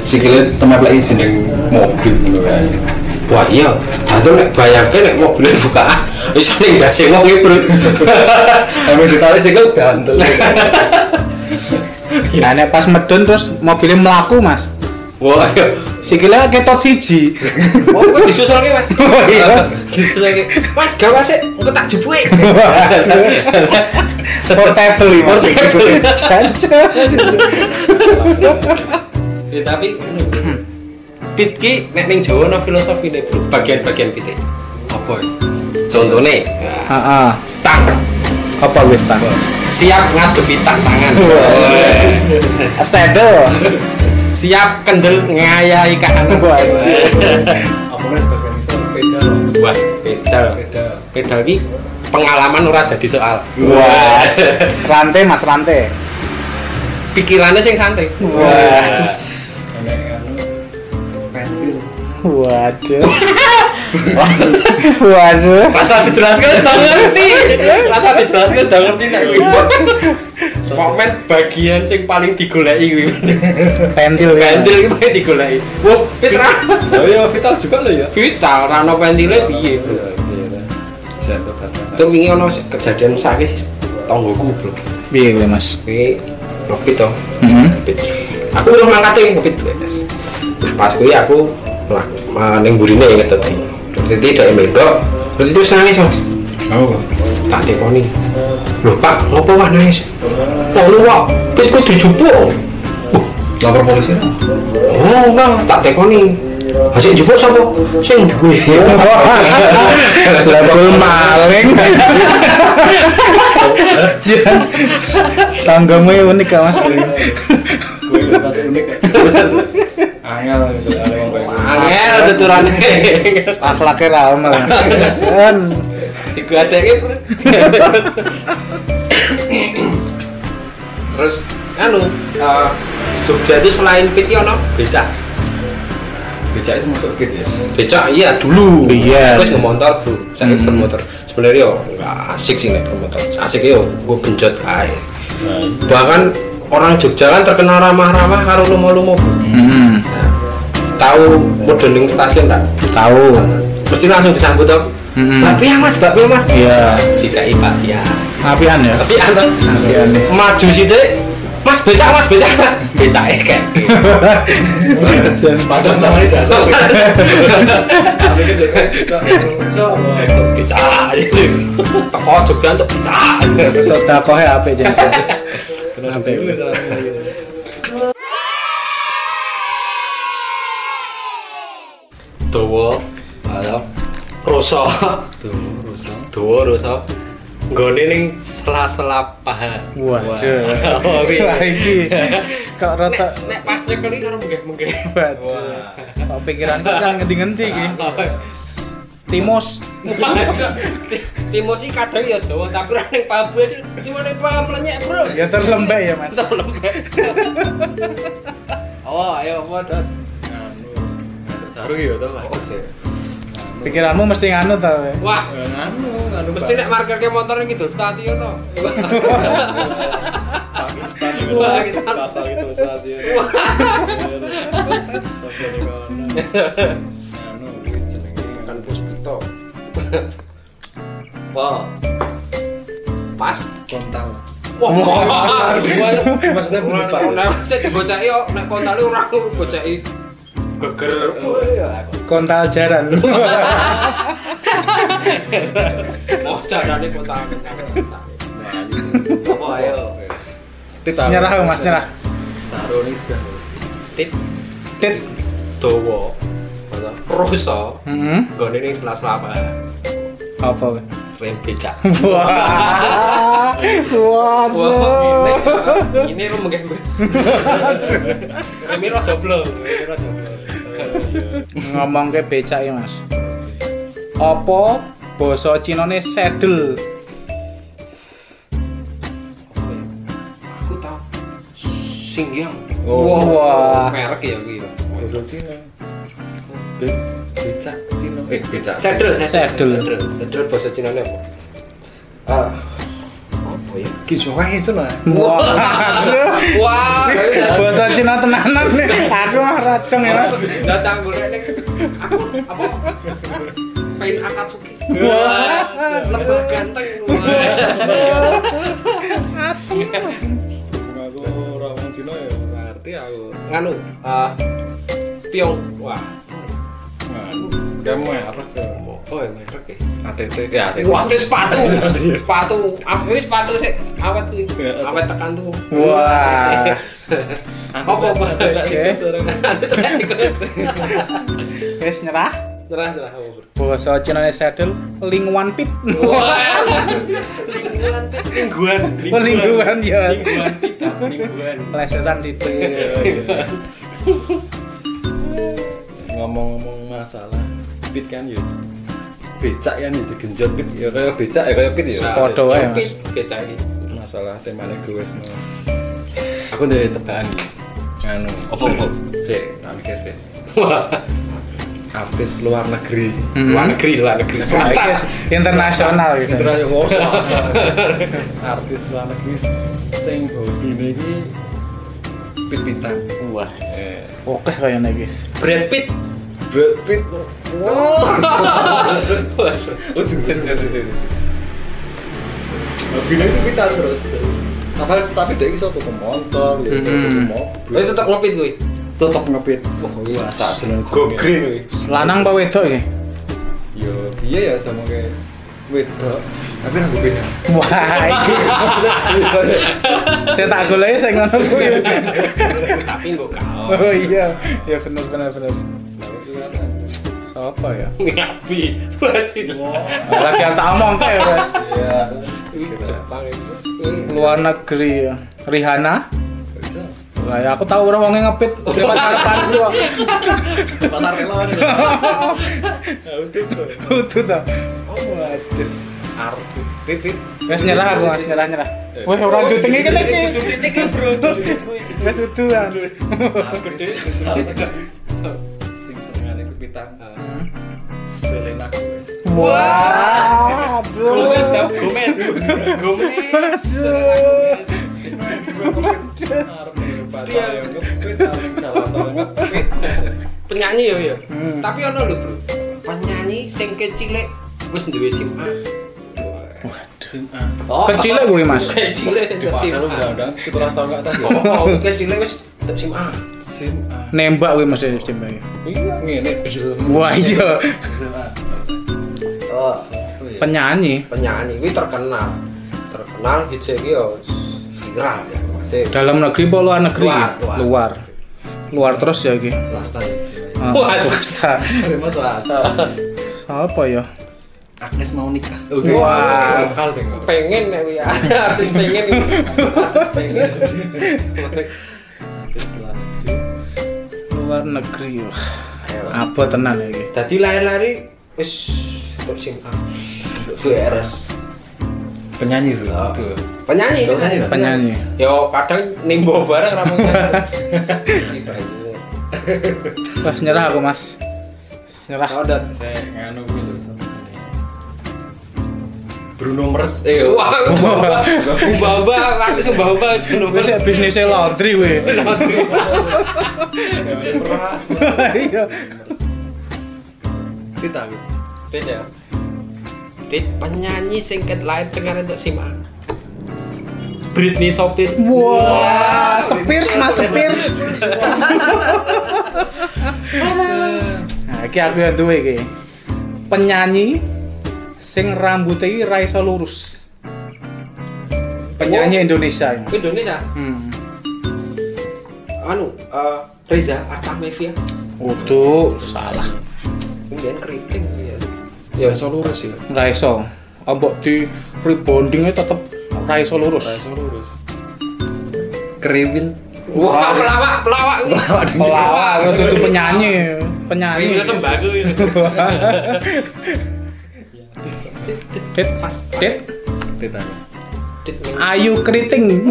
sikile tempat lagi jeneng mobil ngono kae. Wah iya. Atau nek bayangke nek mobilnya buka bisa nih gak sih wong bro Emang ditarik sikil gantel Nah, nek pas medun terus mobilnya melaku mas. Wah iya. Sikilnya ketot siji. Oh kok disusul ke mas? Oh, iya. disusul ke mas gawa sih engko tak jebuk. Portable ini mas. Portable. Ya tapi pit ki nek ning Jawa no filosofi bro. Bagian-bagian pit apa? ya contohnya Ah, ah. stang apa wis tak siap ngadepi tantangan Wah. Saddle. siap kendel ngayahi kahanan Wah, pedal pedal. pedal ki pengalaman ora dadi soal. Wah, rantai mas rantai. Pikirannya sing santai. Wah. Waduh. Waduh. Rasa dijelaskan udah ngerti. Rasa dijelaskan udah ngerti nek kuwi. Bagian sing paling digoleki kuwi. Pentil ya. Pentil ki paling digoleki. Wah, wis ra. oh iya vital juga lo ya Vital ra ono pentile piye, Bro. Jatuh batang Itu wingi ono kejadian sakit sih tonggoku, Bro. Piye kuwi mas? Kuwi ngepit to. Hmm. ngepit. Aku terus mangkate ngepit wes. Pas kuwi aku mlak- ma- ning burine ngeteti. Terus itu dari mendok, terus itu wis nangis mas. oh Tak tekoni. Lho pak, ngopo wah nangis? Oh lu wak, pitku dijupuk. lapor polisi Oh enggak, tak tekoni. Hasil jupuk sapa? Sing duwe. Label maling. Jan. Tanggamu ya unik ya mas. pas unik ya angel gitu ada yang baik Angel tuturane. Akhlaknya ramah. Kan. Digadeke, Bro. Terus anu, eh, Jogja itu selain pit ki ono becak. becak itu masuk kit ya Becak iya dulu. Iya. Terus ngemotor, Bro. Saya Hmm. bermotor. Sebenarnya yo nggak asik sih nek bermotor. Asik yo gue genjot ae. Bahkan orang Jogja kan terkenal ramah-ramah karo lumo-lumo. Bro. Hmm. Tahu modeling stasiun tak? Tahu. Mesti langsung disambut tuh. Hmm. Pia mas, Mbak Pia mas. Iya. Tidak Pak ya. Apian ya. Tapi anda Apian. maju sih deh. Mas becak mas becak mas becak ya kayak. Jan. padahal namanya jasa tapi kan Becak. Teko Jogja untuk becak. Sodakohe apik jan. Apik. Dawa, halo. Rosa. Dawa Rosa. Nggone ning sela-sela paha. Waduh. Oh, iya. Wah iki kok rata Nek, nek pas nyekeli karo menggeh-menggeh. Waduh. Kok pikiran kan ngendi-ngendi iki. Timus. Timo sih kadang ya dawa tapi ra ning pabu gimana paham lenyek, Bro. Ya terlembek ya, Mas. Terlembek. Oh, ayo apa? Sarung ya tau lah Pikiranmu mesti nganu ta. we. Wah, Anu, anu mesti nek markirke motor iki gitu stasiun to. Pakistan Wah, Pakistan. pasar itu stasiun. Anu, jenenge Kan puspito. Wah. Pas. kontal. Wah. Maksudnya besar. Nek sik dibocaki yo nek kontale ora bocaki geger. Kontal jaran. Oh, jarane kontal. Apa ayo? Nyerah aku, Mas, nyerah. Saroni sebenarnya. Tit Tit. dawa. Rosa. Heeh. Gone ning sela-sela apa? Rem becak. Wah. Wah, Waduh. ini ini rum mungkin. Remi rada blok. Ngomong ke becak ya, Mas. Apa basa Cinane sedel? Aku tahu. Singgyang. Oh. Wah. merek ya kuwi. Bahasa Cina. Be becak Cina. Eh, becak. Sedel, sedel, Sedel. sedel. Sedel bahasa Cina apa? Ah. Apa ya? Ki wae itu lah. Wah. Wah, Bahasa Cina tenanan nih. Aku mah radong ya, Mas. datang golek aku apa? Pain Akatsuki. Wah. Lebah ganteng. Asli. Aku orang wong Cina ya ngerti aku. Nganu, ah Pyong. Wah. Kamu ya. Oh, ya merek ya. ATT ya ATT. Wah, sepatu. sepatu. Aku sepatu sih awet kuwi. Ya, Awet tekan tuh. Wah. Apa apa? Wis nyerah. Terah terah apa, Bro? Basa Cinane sedel lingwan pit. Wah. Lingkungan lingkungan. Oh, lingkungan ya. Lingkungan tidak lingkungan. Plesetan di Ngomong-ngomong masalah pit kan ya. Becak kan ya digenjot pit ya kayak becak ya kayak pit ya. Podo wae, Mas. Oke, beda ini. Masalah temanya gue semua. Aku dari tebakan nih. Anu, Apa apa? sih, tak mikir. Wah. Artis luar negeri. Luar negeri, luar negeri. Swasta. Internasional gitu. Internasional. Artis luar negeri sing hobine iki pit-pitan. Wah. Eh, Oke kayaknya guys. Brad Pitt. Brad Pitt. Oh. Oh, juga Hobine itu pitan terus. Tapi tapi dia iso tuku motor, ya iso Hmm. Oh, mobil. itu tak ngepit gue. Tetep ngepit. Wah, iya sak jeneng Go green gue. Lanang apa wedok iki? Yo, iya ya demo kayak wedok. Tapi nang beda. Wah, saya tak golek sing ngono. Tapi gue kau. Oh iya, ya bener bener bener. Siapa ya? Ngapi. Masih. Lagi tak omong kae, Mas. Iya. Jepang itu. Luar negeri ya. Rihanna. Bisa. Lah ya aku tahu orang wong ngepit lewat harapan gua. Pasar. Ya udah tuh. Utuh ta. Waduh. Artis. Pit. Wes nyerah aku, Mas, nyerah nyerah. Wah, ora duting iki lagi. Bro. Wes utuhan. Sing senengane pipitan. Selena Gomez. Wah, Gomez, tau Gomez. Gomez. Penyanyi ya ya. Tapi ono lho, Bro. Penyanyi sing kecilek wis duwe SIM A. Sin A. Oh, Kecilek kuwi, Mas. Sing duwe SIM A. undang-undang 17 tahun ke atas ya. Oh, wis duwe SIM A. Sin A. Nembak kuwi Mas Dembak. Iya. Ngene. Wah, iya. Oh, Siapa ya? Penyanyi penyanyi kuwi terkenal. Terkenal hits iki yo viral ya. Masih dalam negeri apa luar negeri? Luar, luar. Luar. Luar terus ya iki. Swasta ya. Ah, Wah, swasta. Mas swasta. Siapa ya? Agnes mau nikah. Wah. Nggak? pengen ya artis pengen pengen. Luar negeri. Wah, Apa tenan ya iki? Dadi lari-lari wis SIM A. CRS. Penyanyi tuh. Oh. Tuh. Penyanyi, Penyanyi, Penyanyi. Yo kadang nimbo bareng ramu. Wes nyerah aku, Mas. Nyerah. Dat saya nganu Bruno Mars eh. Wah, Baba, aku sing Baba jeneng. Wis ya bisnisnya laundry we. Beras. Iya. Kita ya. Dit penyanyi sing ket lain cengar untuk simak. Britney Sopir. Wah, Spears Mas Spears. Nah, iki aku yang duwe iki. Penyanyi sing rambutnya iki ra iso lurus. Penyanyi Indonesia. ini. Indonesia. Hmm. Anu, eh, Reza Artamevia. Udah salah. Kemudian keriting ya. Ya iso lurus ya. Ra iso. Ambok di rebondingnya tetep ra iso lurus. Ora iso lurus. Kriwil. Wah, pelawak, pelawak ini. Pelawak, terus itu penyanyi, penyanyi. Kriwil sembago Dit, Pas. ning- Ayu Keriting.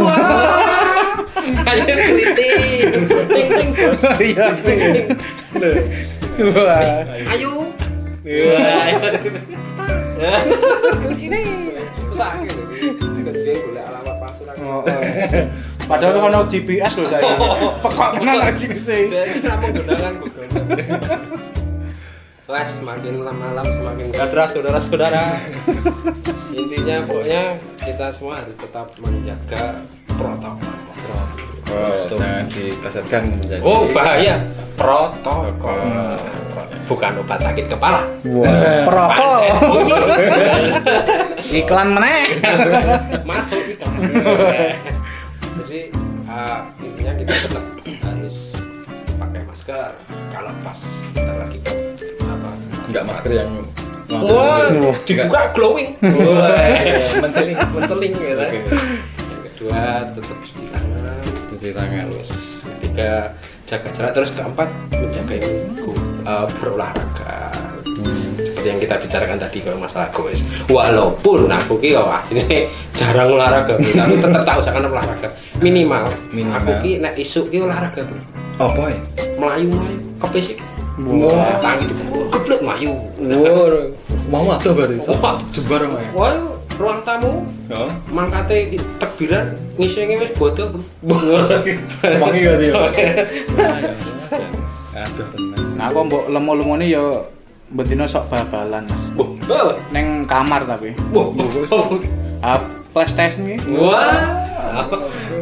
Ayo keriting. Ting ting bos. Iya. Wah. Ayo. Sini. Sakit. Dia golek alamat palsu lagi. Oh, oh. Padahal ono GPS loh saya. Pekok tenan aja sih. Ini namanya gendangan Wah, semakin malam semakin gadras saudara-saudara. Intinya pokoknya kita semua harus tetap menjaga protokol. Oh, jangan dikasetkan menjadi Oh bahaya protokol. Bukan obat sakit kepala. Wah, perokok. Iklan meneh. Masuk iklan. Jadi uh, intinya kita tetap harus pakai masker kalau pas kita lagi? Enggak masker yang Wah, Wah. dibuka glowing. menceling Menceling. Oke. Yang kedua tetap cuci tangan. cuci tangan Terus ketiga jaga jarak. Terus keempat menjaga imuniku uh, berolahraga. Seperti yang kita bicarakan tadi kalau masalah goes. Walaupun aku ki yo asline jarang olahraga, tapi tetap tahu jangan olahraga. Minimal, Minimal. aku ki nek isuk ki olahraga, apa ya Melayu-melayu kepesik. Wah. Tangi itu keblek melayu. wow mau atau berarti so Wah. jebar ya Wah, ruang tamu. Oh mangkate tekbiran ngisi wis bodoh, semangi gak dia aduh tenang Nah, aku mbok lemo-lemone ya bendina sok bal-balan, Mas. Wah, wah, Neng kamar tapi. wah, wah. Ah, PlayStation iki. Wah, apa?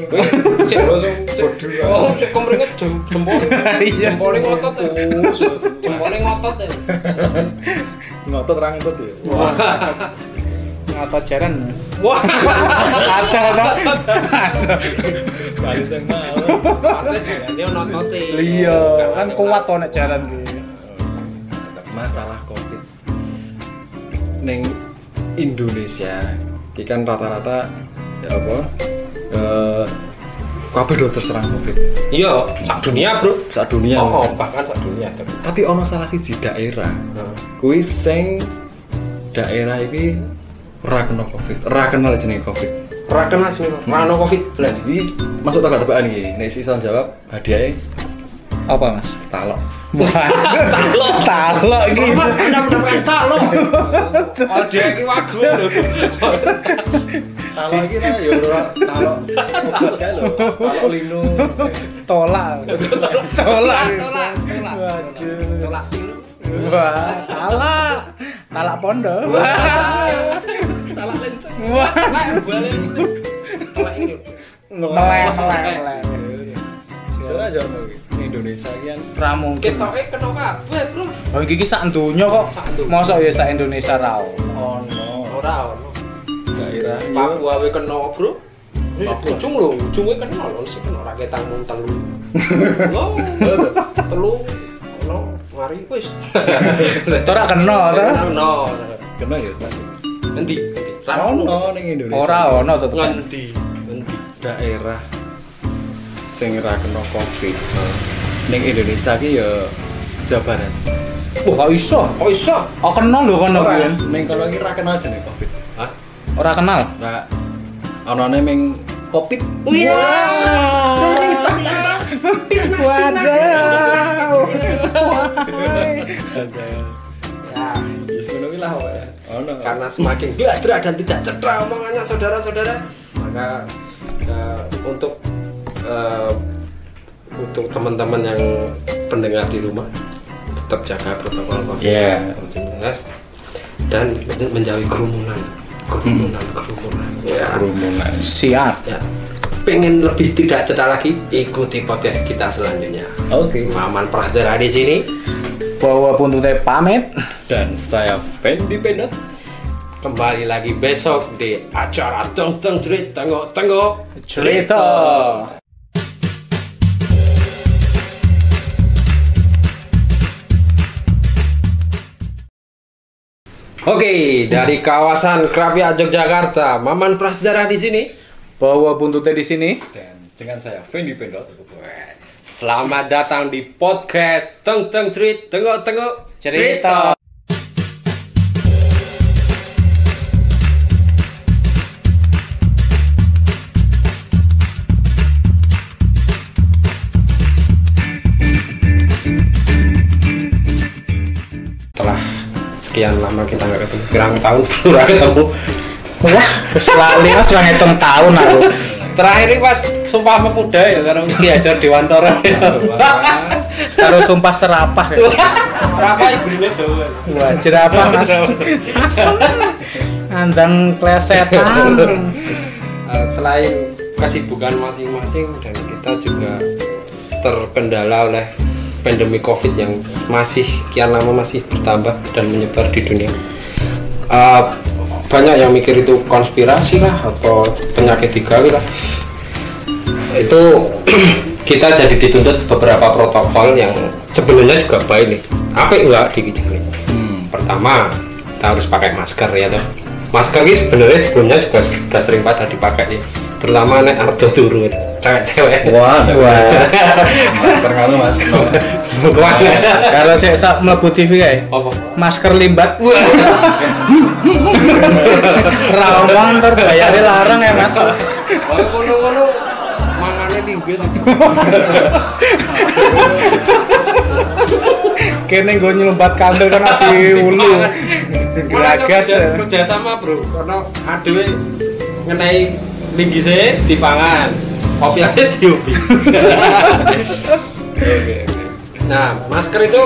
Cek cek- Oh, cek komringnya jem jempol. Iya. Jempolnya ngotot ya. Jempolnya ngotot ya. ngotot ngotot ya Ngotot jaran, Mas. wah. Ada, ada. kali sing mau Dia notote. Iya, kan kuat to nek jaran masalah covid neng Indonesia iki kan rata-rata ya apa eh kabeh do terserang covid Iya, sak dunia, Bro. saat dunia Oh, oh, bahkan sak dunia. tapi ono salah siji daerah Nah. kuwi sing daerah iki ora kena covid ora kenal jenenge covid Ora kenal sih, Rano Covid belas. iki masuk tak tebakan iki nek iso jawab hadiahnya Apa, Mas? talok Wah. Talok. Talok iki. Mendapatkan talok. Oh, dia ini wagu loh. talok iki ta ya kae lho talok lino Tolak. Tolak. Tolak, tolak. Waduh. Tolak silu. Wah, talak. Talak pondok. Salah lenceng. Wah. Balik. Meleng, meleng, meleng. Sebenarnya aja mau Indonesia kan Ra mungkin. Ketoknya kena kabeh, Bro. Oh, iki sak donya kok. Mosok ya sak Indonesia ra ono. Ora ono. daerah iya. Papua we kena, Bro. Papua. ujung lho, ujungnya kena lho, sih kena rakyat tanggung telu. Telu, kena, mari wis. Itu ora kena to. Kena, kena ya tadi Nanti, ono ning Indonesia Ora ono tetep. Ngendi, ngendi. daerah sing ora kena covid ning Indonesia ki ya Jawa Barat Wah, kok iso? Oh iso? Oh, kena lho kono kuwi. ning kono iki ra kenal jenenge covid Hah? Ora kenal. ra onone ming covid Iya. Waduh. Ya, kok ya. Karena semakin gladra dan tidak cedera omongannya saudara-saudara maka eh, untuk eh, untuk teman-teman yang pendengar di rumah tetap jaga protokol covid Iya. dan men- menjauhi kerumunan kerumunan kerumunan ya, Kerumunan. Siap. ya. pengen lebih tidak cedera lagi ikuti podcast kita selanjutnya Oke. Maman Praja di sini Bawa buntutnya pamit. Dan saya Fendi Pendot. kembali lagi besok di acara teng teng cerit tengok tengok Cerita. Oke, dari kawasan Krapia Yogyakarta, Maman Prasejarah di sini. Bawa buntutnya di sini. Dan dengan saya Fendi Pendot. Selamat datang di podcast Teng Teng Cerit Tengok Tengok Cerita. Setelah sekian lama kita nggak ketemu, kurang tahun kurang ketemu. Wah, selalu mas bang hitung tahun aku. Terakhir ini pas Sumpah Pemuda ya karena Ki Hajar Dewantara. Sekarang sumpah serapah. ya. Berapa ibunya doang? Wah, jerapah mas. Andang klesetan. Eh, selain kesibukan masing-masing dan kita juga terkendala oleh pandemi covid yang masih kian lama masih bertambah dan menyebar di dunia. Eh, banyak yang mikir itu konspirasi lah atau penyakit digawi lah. Itu kita jadi dituntut beberapa protokol yang sebenarnya juga baik nih. Apa enggak dikijengin Hmm. pertama kita harus pakai masker ya toh. Masker ini sebenarnya sebelumnya juga sudah sering pada dipakai nih terutama nek ardo turun cewek-cewek Wah, Wah. Masker kamu Mas. Ke mana Kalau saya sak mlebu TV kae. apa Masker limbat. Rawang ntar bayarnya larang ya mas. kono-kono mangane linggis Kene gue nyelumpat kandel kan di ulu. Geragas. kerja, kerja sama bro karena adewe ngenai linggise dipangan. Kopi aja diopi. Nah masker itu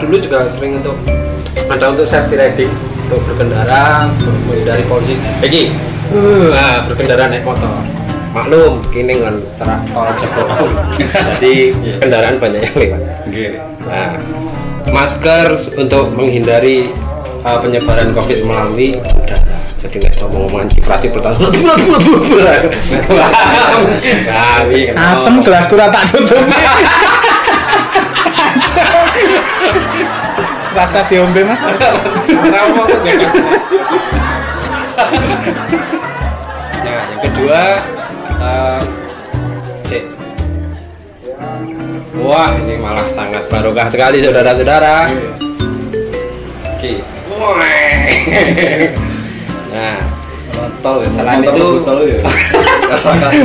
dulu juga sering untuk ada untuk safety riding untuk berkendara untuk menghindari polusi Bagi nah berkendara naik motor. Maklum kini kan cerah tol jebol. Jadi kendaraan banyak yang lewat. Nggih. Nah, masker untuk menghindari uh, penyebaran COVID melalui udah jadi nggak ngomong ngomongan ciprati pertama iya? Asem gelas kurang tak tutup. Rasa diombe mas. Nah, yang kedua uh, cek. Wah, ini malah sangat barokah sekali saudara-saudara. Oke. Nah, Tol ya. Selain itu- tol ya.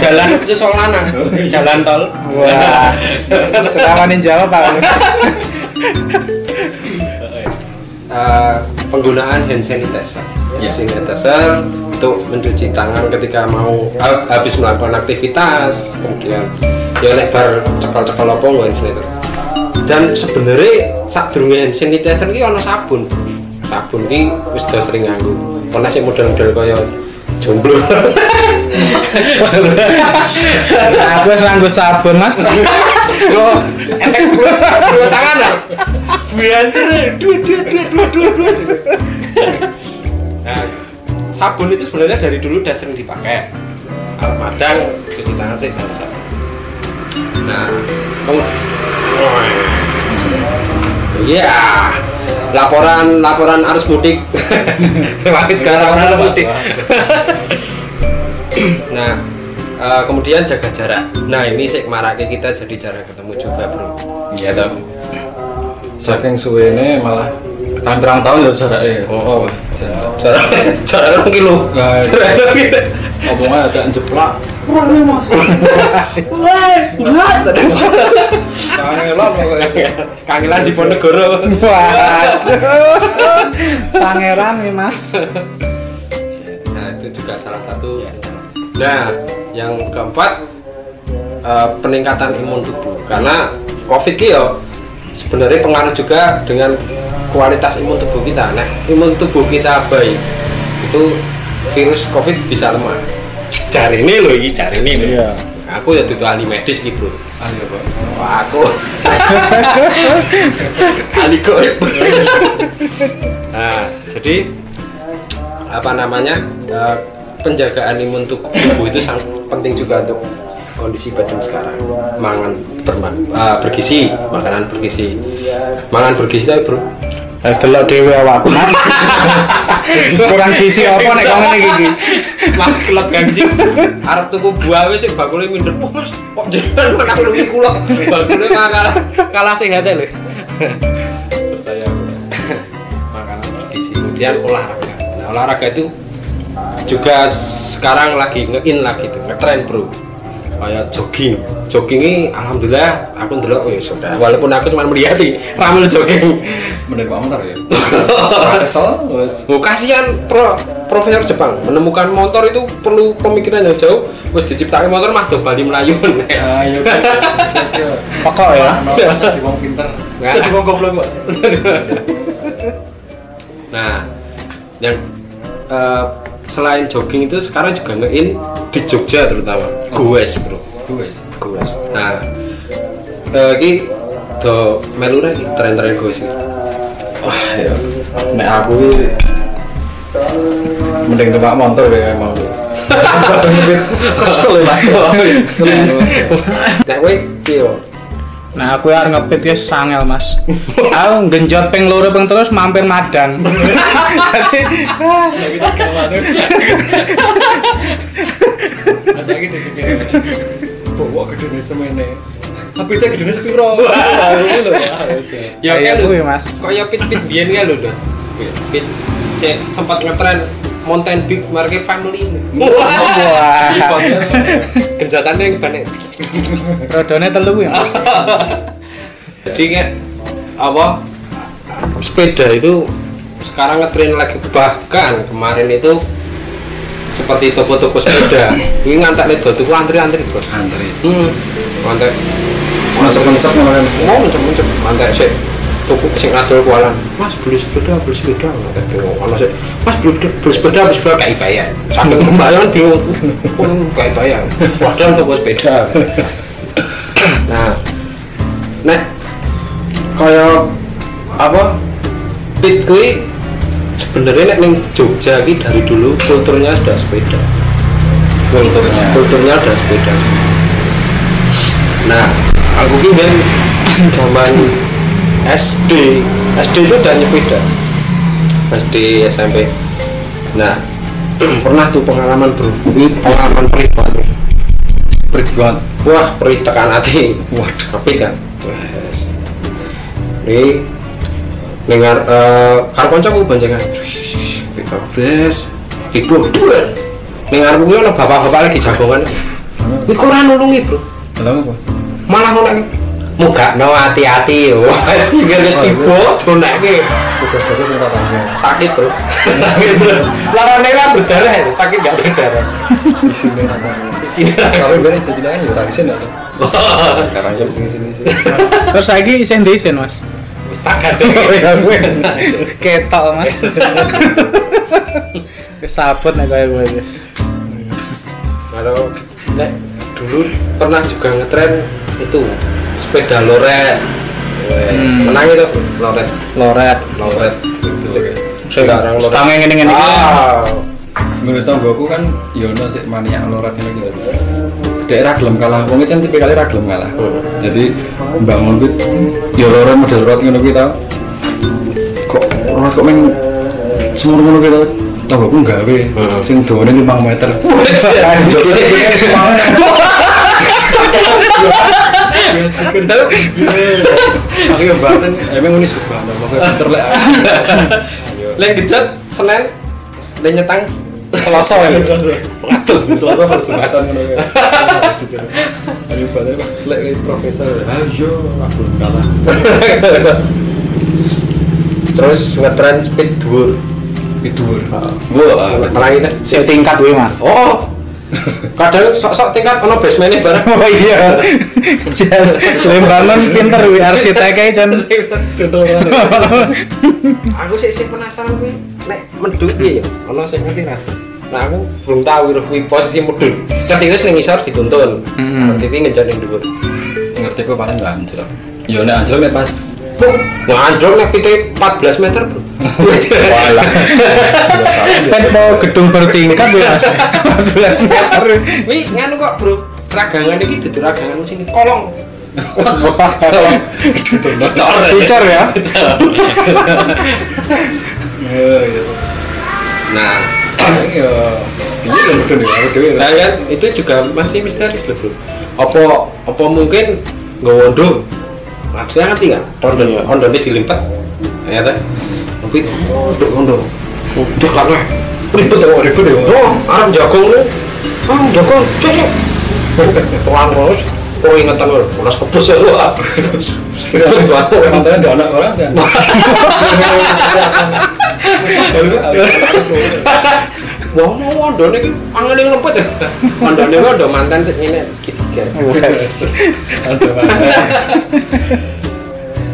jalan khusus soal lanang, jalan tol. Wah. Serawanin jawab pak. Eh, penggunaan hand sanitizer. Ya. Hand sanitizer untuk mencuci tangan ketika mau ha- habis melakukan aktivitas, kemudian ya nek bar cekal-cekal apa hand sanitizer. Dan sebenarnya sak durunge hand sanitizer iki ana sabun. Sabun iki wis udah sering nganggo. Pernah sih model-model kaya jomblo. Aku harus nganggo sabun mas. Yo, efek sepuluh tangan lah. Buantir, dua dua dua dua dua dua. Nah, sabun itu sebenarnya dari dulu udah sering dipakai. Kalau madang cuci tangan sih nggak usah. Nah, kamu, ya laporan laporan arus mudik. Terima kasih sekarang arus mudik. nah, eh, kemudian jaga jarak. Nah, ini sih marake kita jadi jarak ketemu juga, Bro. Iya dong. Saking suwene malah kan pirang tahun ya jarake. Oh, oh. Jarak jarak rong kilo. Nah, Jarak rong kilo. Ngomongnya ada jeplak. kurang mas kangelan pokoknya kangelan di Ponegoro. Waduh. Pangeran nih, Mas. nah itu juga salah satu. Nah yang keempat eh, peningkatan imun tubuh. Karena covid ini ya sebenarnya pengaruh juga dengan kualitas imun tubuh kita. Nah imun tubuh kita baik itu virus covid bisa lemah. Cari ini loh ini cari ini loh Iya. aku ya itu ahli medis nih bro ahli apa? Wah, aku. Ahli goib nah jadi apa namanya eh, penjagaan imun tubuh itu sangat penting juga untuk kondisi badan sekarang. Mangan berma- eh, bergizi makanan bergizi. Mangan bergizi tapi bro delok dhewe awakku, Mas. Kurang gizi apa nek kok ngene iki? maklek gaji. Arep tuku buah wis bakule minder. Mas kok jenengan makan luwih kula? Bakule kalah kalah sehat lho. Percaya aku. makanan bergizi kemudian olahraga. Nah olahraga itu juga sekarang lagi nge-in lagi tuh ngetren bro kayak jogging. Jogging ini alhamdulillah aku ndelok ya sudah. Walaupun aku cuma melihat nih ramel jogging. Bener pak motor ya? Kesel wes. Oh, kasihan pro, profesor Jepang. Menemukan motor itu perlu pemikiran yang jauh. Wis diciptakan motor mah do bali melayu. Ayo sia-sia Pokok ya. jadi wong pinter. Nggak. jadi wong goblok nah yang eh, selain jogging itu sekarang juga ngein di Jogja terutama. Goes bro wes goes nah eh, ini do melu rek iki, tren-tren goes iki. wah ya nek aku ini mending numpak motor ya emang. Kesel mas. Nah kowe piye Nah, aku arep ngepit ya sangel, Mas. Aku genjot ping loro ping terus mampir Madang. Ke mana masa ini gede semene tapi itu gede sepiro wah ini loh ya kayak kuwi, Mas. kaya pit-pit biyen kan lho pit saya sempat ngetren Mountain Big Market Family. Wah. genjatannya yang banyak. Rodone telu ya. Mas. jadi kayak apa? Sepeda itu sekarang ngetren lagi. Bahkan kemarin itu seperti toko-toko sepeda. Ini ngantak lihat batu antri-antri bos. Antri. Hmm. Ngantak mencep-mencep mana mau mencep-mencep ngantak sih tuku sing ngadol kualan. Mas beli sepeda beli sepeda. Ngantak bingung kalau sih mas beli beli sepeda beli sepeda. Kayak bayar sampai kebayang bingung oh, kayak bayar padahal tuku sepeda. Nah. Nek. Kaya apa? Pit kuwi sebenarnya nek ning Jogja iki dari dulu kulturnya sudah sepeda. Kulturnya. Kulturnya sudah sepeda. Nah aku ki kan zaman SD SD itu udah nyepeda. SD SMP nah pernah tuh pengalaman bro ini pengalaman perih banget wah perih tekan hati. Waduh. Tapi kan? Ini dengar eh karo kancaku banjengan kita bres ibu. Dua dengar kuwi ono bapak-bapak lagi jagongan ini kurang nulungi bro? Apa? malah ngono muga no hati-hati yo. Singkir aku minta tanggung. Sakit bro. Larane kan berdarah ya, sakit gak berdarah. Di sini sini Tapi bener sejenak ya orang sini ada Sekarang ya sini sini sini Terus saiki isen desain, Mas. Wis takat deh Ketok, Mas. Wis sabut nek kaya gue wis. kalau nek dulu pernah juga ngetren itu sepeda loret Hmm. menang itu loret Loret. loret itu Sekarang Tangan ngene-ngene iki. ah Menurut tangga aku kan Yono sih maniak lorat ini gitu daerah gelem kalah. Wong tipe kali ra gelem kalah. Hmm. jadi bangun tuh ya lorat model lorat ngono kuwi tau. Kok lorat kok meng semur ngono kuwi tau. Aku gawe Hmm. sing dawane 5 meter. Aku yang batin, emang ini suka, pokoknya pinter lah. lek gejet senen lek nyetang Selasa ya. Waduh. Selasa perjumatan ngono ya. Ayo badhe lek kayak profesor. Ayo aku kalah. Terus ngetren speed dhuwur. Itu. Wah, ngetelangi kan. Sik tingkat kuwi, Mas. Oh. Kadang sok-sok tingkat ono basement bareng. Oh iya. Jan Lembanon pinter wi arsitek jan. Aku sih sih penasaran kuwi nek medhut piye ya ono sing ngerti ra nah aku belum tahu kuwi posisi medhut ketika ning ngisor dituntun nanti iki ngejar ning dhuwur ngerti kok paling nggak anjlok. Yo nek anjlok nek pas Wah, anjlok nek pite 14 meter, Bro. Walah. Kan mau gedung bertingkat ya. 14 meter. Wi nganu kok, Bro. Ragangan iki dudu ragangan sing kolong. Bocor. Ya. Nah, ya ini kan udah nih, aku dewe. Nah kan itu juga masih misteris loh bro. Apa apa mungkin nggak wondo? Maksudnya ngerti nggak? Rondo rondo ini dilipat, ya kan? Tapi untuk wondo, udah karena ribet ya, ribet ya. Oh, aram jagung lu, ah jagung, cek, tuang terus. Kau ingetan lu, ulas kepus ya lu. Ada anak orang kan. Wah, mau wondo nih, angin yang lempet ya. Wondo nih wondo mantan segini segitiga. Ada mana?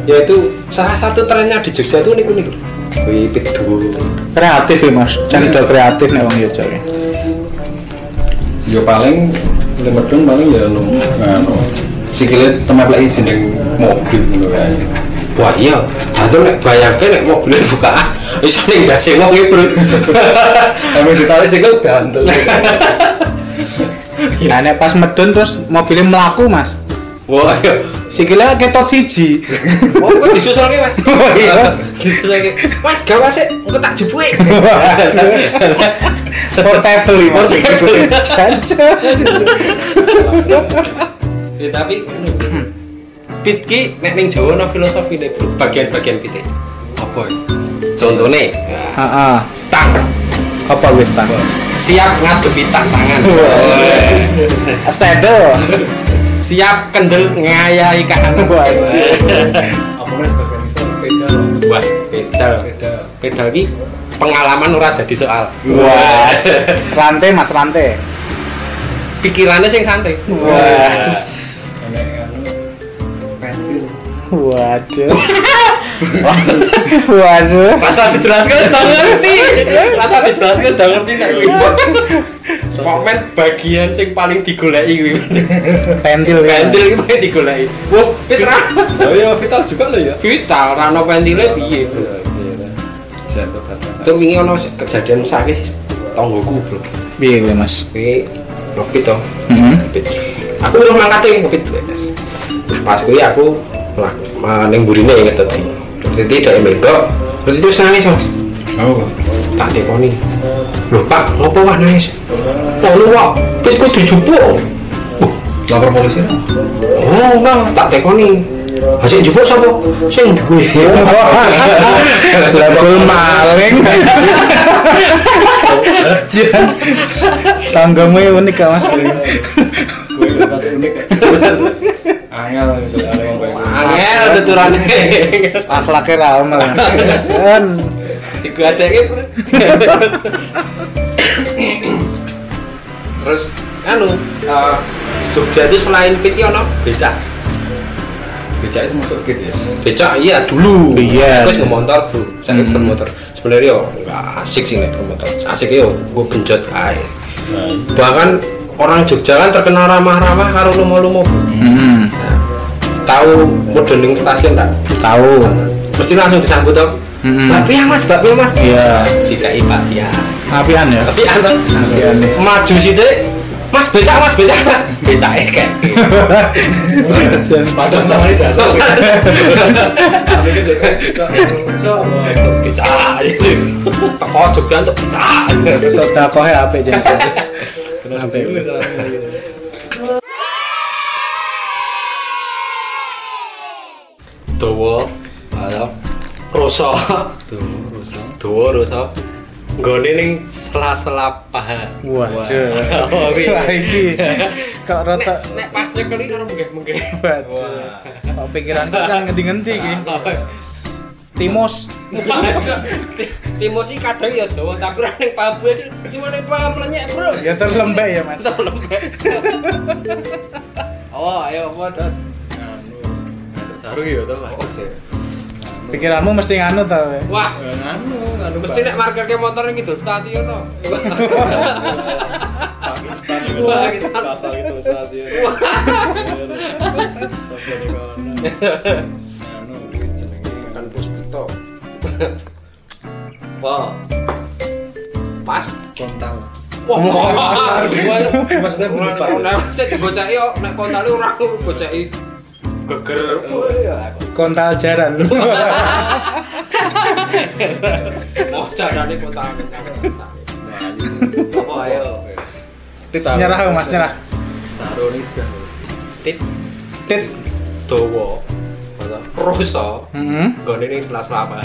yaitu salah satu trennya di Jogja itu niku niku wipit dulu Kreatif ya, Mas. Jan udah kreatif nih wong Jogja. ya. Yo paling lemedun paling ya anu sikile tempat lagi jeneng mobil ngono kae. wah iya atau nek bayangke nek mobilnya bukaan iso ning dasi wong iki bro Emang ditarik sikil gantel. Nah, nek pas medun terus mobilnya melaku, Mas. wah iya Sikilnya ketot siji. wah kok disusulke mas Oh, iya. disusulke mas gawa sih engko tak jebuke Portable ini. Portable. Jajan. Ya tapi pit ki nek ning Jawa no filosofi bro bagian-bagian pit Apa ya? contohnya Heeh. stang Apa wis ta? siap ngadepi tantangan Wah. Sedo. siap kendel ngayahi kahanan. Apa nih bagian iso pedal. Wah, pedal. Pedal. Pedal ki pengalaman ora dadi soal. Wah. Rantai Mas rantai. Pikirannya sing santai. Wah. Nek anu pentil. Waduh. Waduh. Rasa dijelaskan udah ngerti. Rasa dijelaskan udah ngerti nek. Momen bagian sing paling digoleki kuwi. Pentil ya. Pentil ki paling digoleki. Wah, Fitra. Oh iya vital juga lo ya. Vital rano pentile piye? Jatuh kata. Itu wingi ono kejadian sakit sih tonggoku, Bro. Piye kuwi, Mas? Kuwi ngepit to. Heeh. Ngepit. Aku terus mangkat yang ngepit wes. Pas kuwi aku lah ning burine ya tadi. Itu dari mendok. Terus itu nangis mas. Oh. Tak tekoni. Loh pak, ngopo wah nangis? Oh lu wah, pitku dijupuk. Lapor polisi? Oh enggak, tak tekoni. Hasil jupuk sapa? Sing duwe. Label maling. Jan. Tanggamu unik gak Mas? Unik. Angel. Angel tuturane. Akhlaknya ramah. Kan. Iku adeke. Terus anu eh, Jogja itu selain pit ki ono becak. Becak itu masuk gitu ya. Becak iya dulu. Iya. Terus ngemotor, Bro. Saya Hmm. bermotor. Sebenarnya yo enggak asik sih nek bermotor. Asik yo gue genjot ae. Bahkan orang Jogja kan terkenal ramah-ramah karo lumo-lumo. Hmm. Tahu modeling stasiun tak? Tahu. Mesti langsung disambut tuh. Hmm. Mbak Pia mas, Mbak Pia mas. Iya. Dikai Mbak Pia. Apian ya. Tapi Apian. maju sih deh. Mas becak mas becak mas becak eh kan. Padahal namanya jasa. Jadi Becak itu. Teko Jogja untuk becak. Sodakohnya apa Jan? Kenapa? Dawa, halo. Rosa. Tuh, rusak. Dawa rosa. Gone ning sela-sela paha. Waduh. Oh. Wah, iki kok rata Nek, nek pas nyekeli karo menggeh-menggeh. waduh. Kok pikiranku kan ngendi-ngendi iki. Timus. Timur sih kadang ya Jawa, tapi ra ning Pabu iki gimana paham lenyek, Bro. Ya terlembek ya, Mas. Terlembek. Oh, ayo apa, Dot? Anu, sarung ya to, Pak. Ya. Pikiranmu mesti nganu ta. we. Wah, Anu, anu mesti nek markerke motor ning Kidul stasiun to. Pakistan kita- asal itu stasiun. Anu, jenenge Kan puspito. Wah. Pas. kontal. Wah, wah, Maksudnya. Nek sik dibocaki yo nek kontale ora bocaki geger. Kontal jaran. Oh, jarane kontal. Apa ayo? Nyerah Mas, nyerah. Sarung ini sudah. Tit Tit. dawa. Rusa. Heeh. Gone ning sela-sela apa?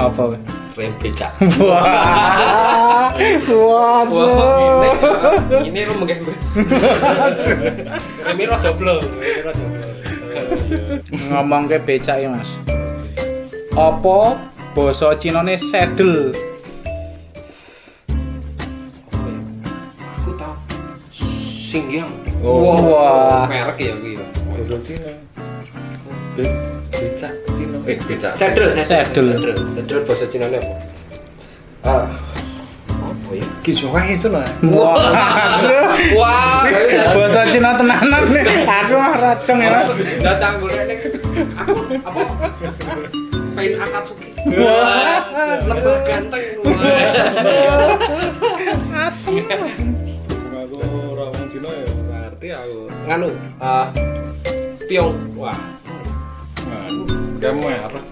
Apa? we? Rem becak. Wah. Wah, ini ini rum mungkin Remi rada blong, remi rada. Ngomong ke becak ya, Mas. Apa basa Cinane saddle? Aku tahu. Singgyang. Oh. Wah. merek ya kuwi. Bahasa Cina. Be- Becak Cina. Eh, becak. Saddle, saddle, Saddle. saddle. Saddle bahasa Cina apa? Ah. Apa ya? Kijauan itu lah. Wah. Wah, Bahasa Cina tenanan nih. Aku mah radong ya, Mas. datang ning aku apa? Pain Akatsuki. Wah. Lebah ganteng. Asli. Aku orang Cina ya, ngerti aku. Nganu, ah Piong. Wah. Kamu merah.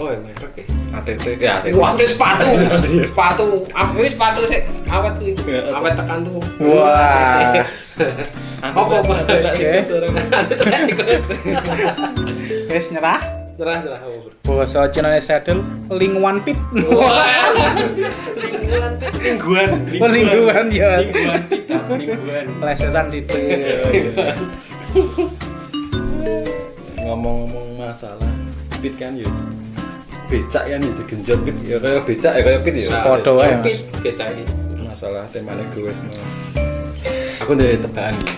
Oh, ya merek ya. ATT. Ya, ATT. Wah, itu sepatu. sepatu. Apa ini sepatu sih? Awet kuwi. Ya. Awet tekan tuh. Wah. Apa apa? Wis nyerah. Apa, Bro? Bahasa Cinane saddle lingwan pit. Wah. Oh, lingkungan ya. Lingkungan tidak lingkungan. Lesesan itu. Ngomong-ngomong masalah pit kan ya. Becak kan ya digenjot pit ya kayak becak ya kayak pit ya. Wae. Pit beda ini. Masalah temanya gue semua. Aku dari tebakan nih.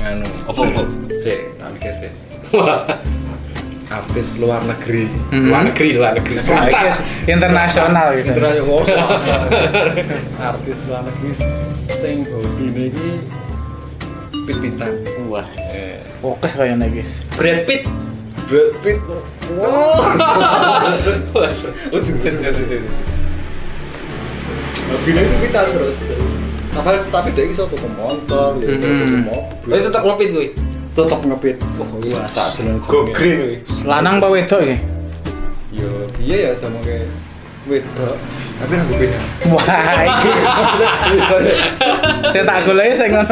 Anu, Apa apa? sih, tak mikir. Artis luar negeri. Hmm. Luar negeri, luar negeri. Swasta. internasional gitu. Internasional. Artis luar negeri sing hobi ini pit-pitan. Wah. Eh, Oke kayaknya guys. Brad Pitt. Brad Pitt. Oh. Oh, jelas. Hobi itu pitan terus. Tapi tapi dia iso tuku motor, ya iso tuku Hmm. Oh, mobil. itu tetap ngepit kuwi. tetep ngepit. Oh iya, sak jeneng Go green. Lanang apa wedok iki? Yo, piye ya demo ke wedok. Tapi aku beda. Wah, saya tak golek sing ngono.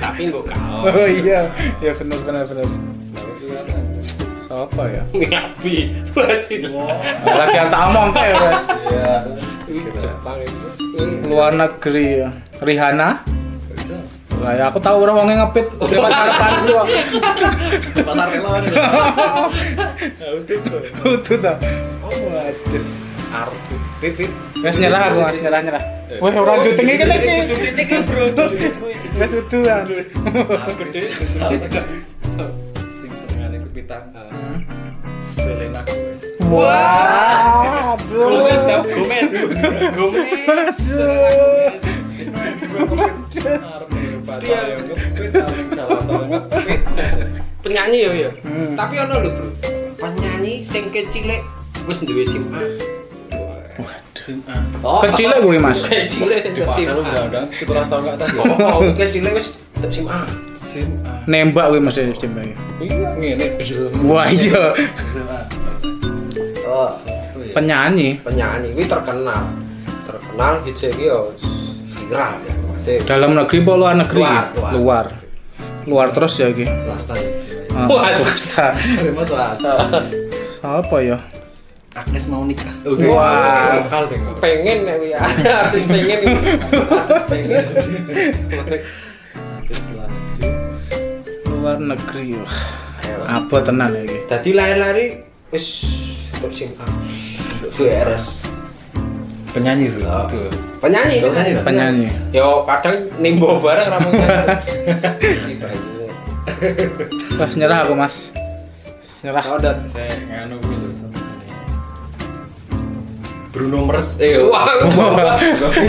Tapi nggo kaos. Oh iya, ya bener bener bener. Siapa ya? Ngapi. Wasin. Lagi omong kae, Mas. Iya. Jepang itu. Luar negeri ya. Rihanna. Lah ya aku tahu orang wongnya ngepit lewat harapan gua. Pasar udah tuh. Utuh ta. Oh, waduh. Artis titit. Wes nyerah aku, Mas, nyerah nyerah. Wah, ora dutengi kene iki. Iki bro. Wes utuhan. Artis. Sing senengane kepitan. Selena Gomez. Wah, Gomez, tau? Gomez. Gomez. Penyanyi ya ya. Hmm. Tapi ono lho, Bro. Penyanyi sing kecilek wis duwe SIM A. A. Oh, Kecilek kuwi, Mas. Kecilek sing SIM A. undang-undang 17 tahun ke atas ya. Oh, kecilek wis SIM A. Sim A. Nembak kuwi Mas Jembang. Iya, ngene. Wah, iya. Oh, ya? Penyanyi penyanyi kuwi terkenal. Terkenal hits iki yo viral ya. Masih dalam negeri apa luar negeri? Luar, luar. Luar. Luar terus ya iki. Swasta ya. Ah, Wah. swasta. Terima swasta. Siapa ya? Agnes mau nikah. Wah. kok. pengen ya artis pengen artis pengen luar negeri wah apa tenan ya iki jadi lari-lari wis untuk sing CRS. Penyanyi tuh. Oh. Tuh. penyanyi penyanyi. penyanyi yo kadang nimbo bareng banyu wah nyerah aku mas nyerah oh dat Saya nganu sama Bruno Mars. Eh, wah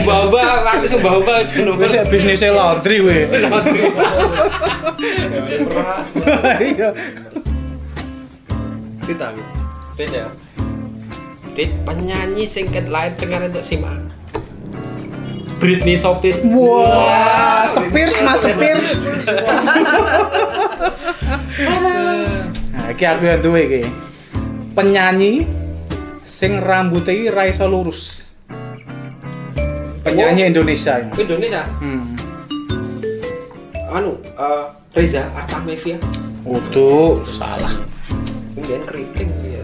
ubah-ubah artis ubah-ubah jenuh wis ya bisnisnya laundry we Beras. iya Kita aku. Dit ya Dit penyanyi singkat lain tengah untuk Sima Britney Spears wah Spears mas Spears nah iki aku yang duwe iki penyanyi sing rambutnya iki ra iso lurus. Penyanyi Indonesia ini. Indonesia? Hmm. anu eh, Reza Artamevia. Utuh salah. Kemudian keriting ya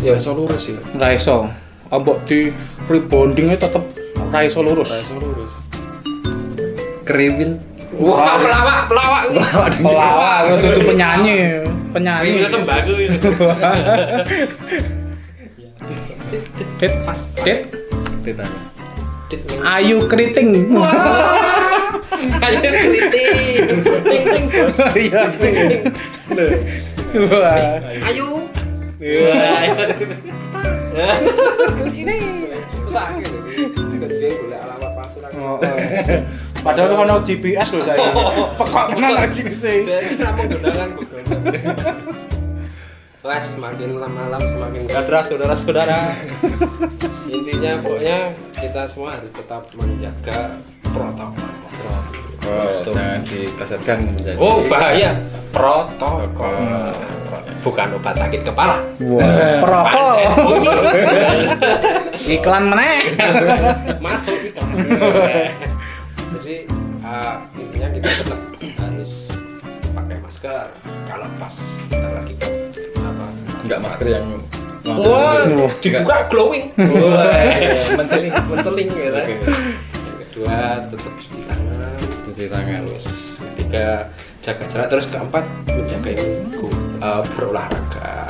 Ya iso lurus ya. ra iso. Ambok di rebondingnya tetep ra iso lurus. Ra iso lurus. Kriwil. wah pelawak pelawak pelawak wis itu penyanyi penyanyi. Kriwil sembako Dit, pas. Dit, Kita. Dit ning- ayu keriting. Ayo keriting? Ting ting bos. Iya. Wah. ayo sini. Sakit dia boleh alamat pasir aku. Oh, oh. Padahal ono GPS loh saya. Pekok tenan aja sih. Kan menggunakan Google Wah, semakin malam semakin gadras saudara-saudara. Intinya pokoknya kita semua harus tetap menjaga protokol. Oh, jangan dikasetkan menjadi Oh bahaya protokol. Bukan obat sakit kepala. Oh, iya. Iklan meneh. Masuk itu. Jadi uh, intinya kita tetap harus pakai masker kalau pas kita enggak masker yang Wah, Wah. dibuka glowing. menceling menceling gitu. Oke. Yang kedua tetap cuci tangan. cuci tangan Terus ketiga jaga jarak. Terus keempat menjaga imunku uh, berolahraga.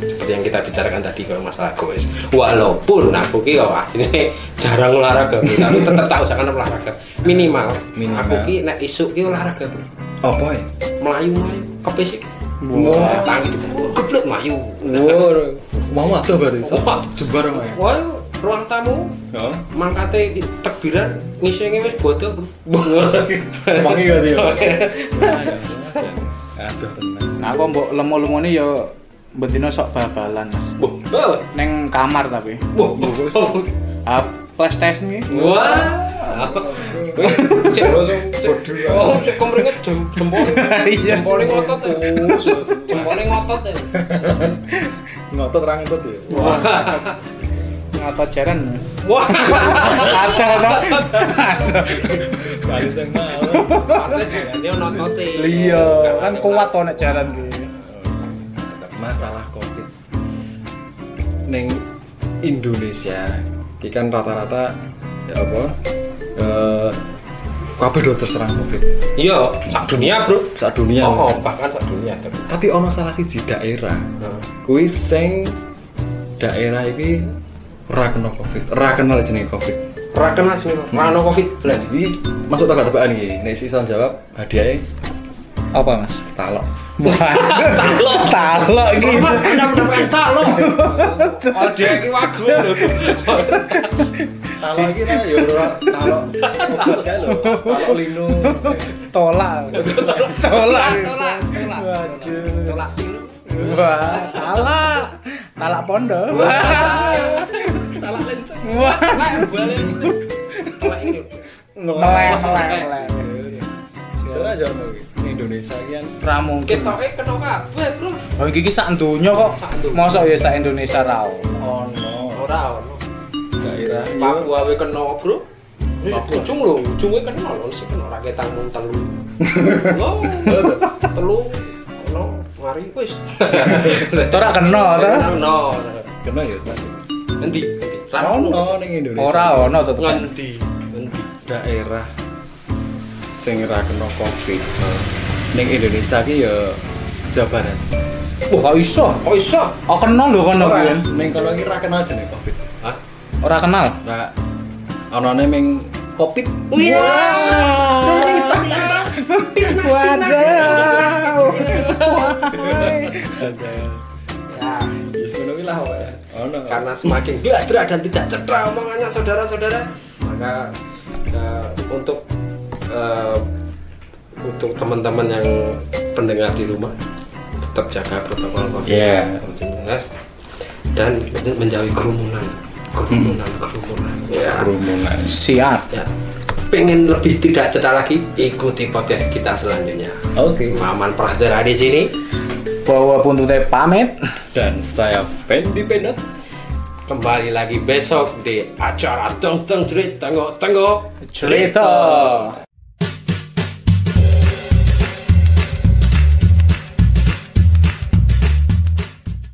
Seperti yang kita bicarakan tadi kalau masalah goes. Walaupun aku ki yo asline jarang olahraga, tapi tetap tahu jangan olahraga. Minimal, Minimal. aku ki nek isuk ki olahraga. Bro. apa ya Melayu-melayu kepesik. Wah. Tangi itu geblek melayu. wow mau ada berarti Wah. jebar sama ya Wah, ruang tamu oh mangkate tekbiran ngisi wis bodoh. semangi gak dia aduh tenang Nah, aku mbok lemu-lemu ini ya bendino sok bal-balan, Mas. Wah, Neng kamar tapi. wah, Ah, PlayStation iki. wah. Cek. Oh, cek jempol. Iya. Ngotot ya. Jempolnya ngotot ya. ngotot orang ngotot ya Wah. Ngapa jaran, Mas? Wah. Ada, ada. malam Padahal dia. Iya, kan kuat to nek jaran ki. masalah covid neng Indonesia iki kan rata-rata ya apa eh kabeh do terserang covid Iya, sak dunia, Bro. saat dunia Oh, oh, bahkan sak dunia. tapi. tapi ono salah siji daerah Nah. kuwi sing daerah iki ora kena covid ora kenal jenenge covid Ora kena sih, ora ono Covid belas. iki masuk tebak-tebakan iki nek iso jawab hadiahnya Apa, Mas? talok Wah. Talok iki. Anda mendapatkan talo. Oh, dia iki wagu lho. talok iki ra ya ora talok talok lino Tolak. Tolak. Tolak, tolak, tolak. Waduh. Tolak silu. Wah, talak. Talak pondok. talak lenceng Wah. Nah, balik. Tolak ini. Meleh, meleh. Sebenarnya aja Indonesia kan Ra mungkin. Kita eh kena kabeh, Bro. Oh, iki ki sak donya kok. Mosok ya sak Indonesia ra ono. Ora ono. daerah Papua we kena, Bro. Wis ujung lho, ujunge kena lho, sing kena ra ketang mung telu. Lho, telu ono mari wis. Ora kena to. Kena. kena ya. Nanti. Ono ning Indonesia. Ora ono tetep. Nanti, nanti. daerah sing ora kena Covid. Ning Indonesia ki ya Jawa Barat. Wah, kok iso? Oh iso. Oh kenal lho kono kuwi. ning kono ki ora kenal jenenge Covid. Hah? Ora kenal. Ora onone ming Covid. Wih. Wadaw. Ya, Wis ngono ki lah wae. Ono. karena semakin gladra dan tidak cedera omongannya saudara-saudara, maka eh, untuk eh, untuk teman-teman yang pendengar di rumah tetap jaga protokol COVID Iya. dan menjauhi kerumunan, kerumunan, kerumunan. Ya. kerumunan. Siap. ya. Pengen lebih tidak cedera lagi, ikuti podcast kita selanjutnya. Oke. Maman Praja di sini. Bawa puntutnya pamit. Dan saya Fendi Penat. Kembali lagi besok di acara Teng Teng Cerit Tengok Tengok Cerita.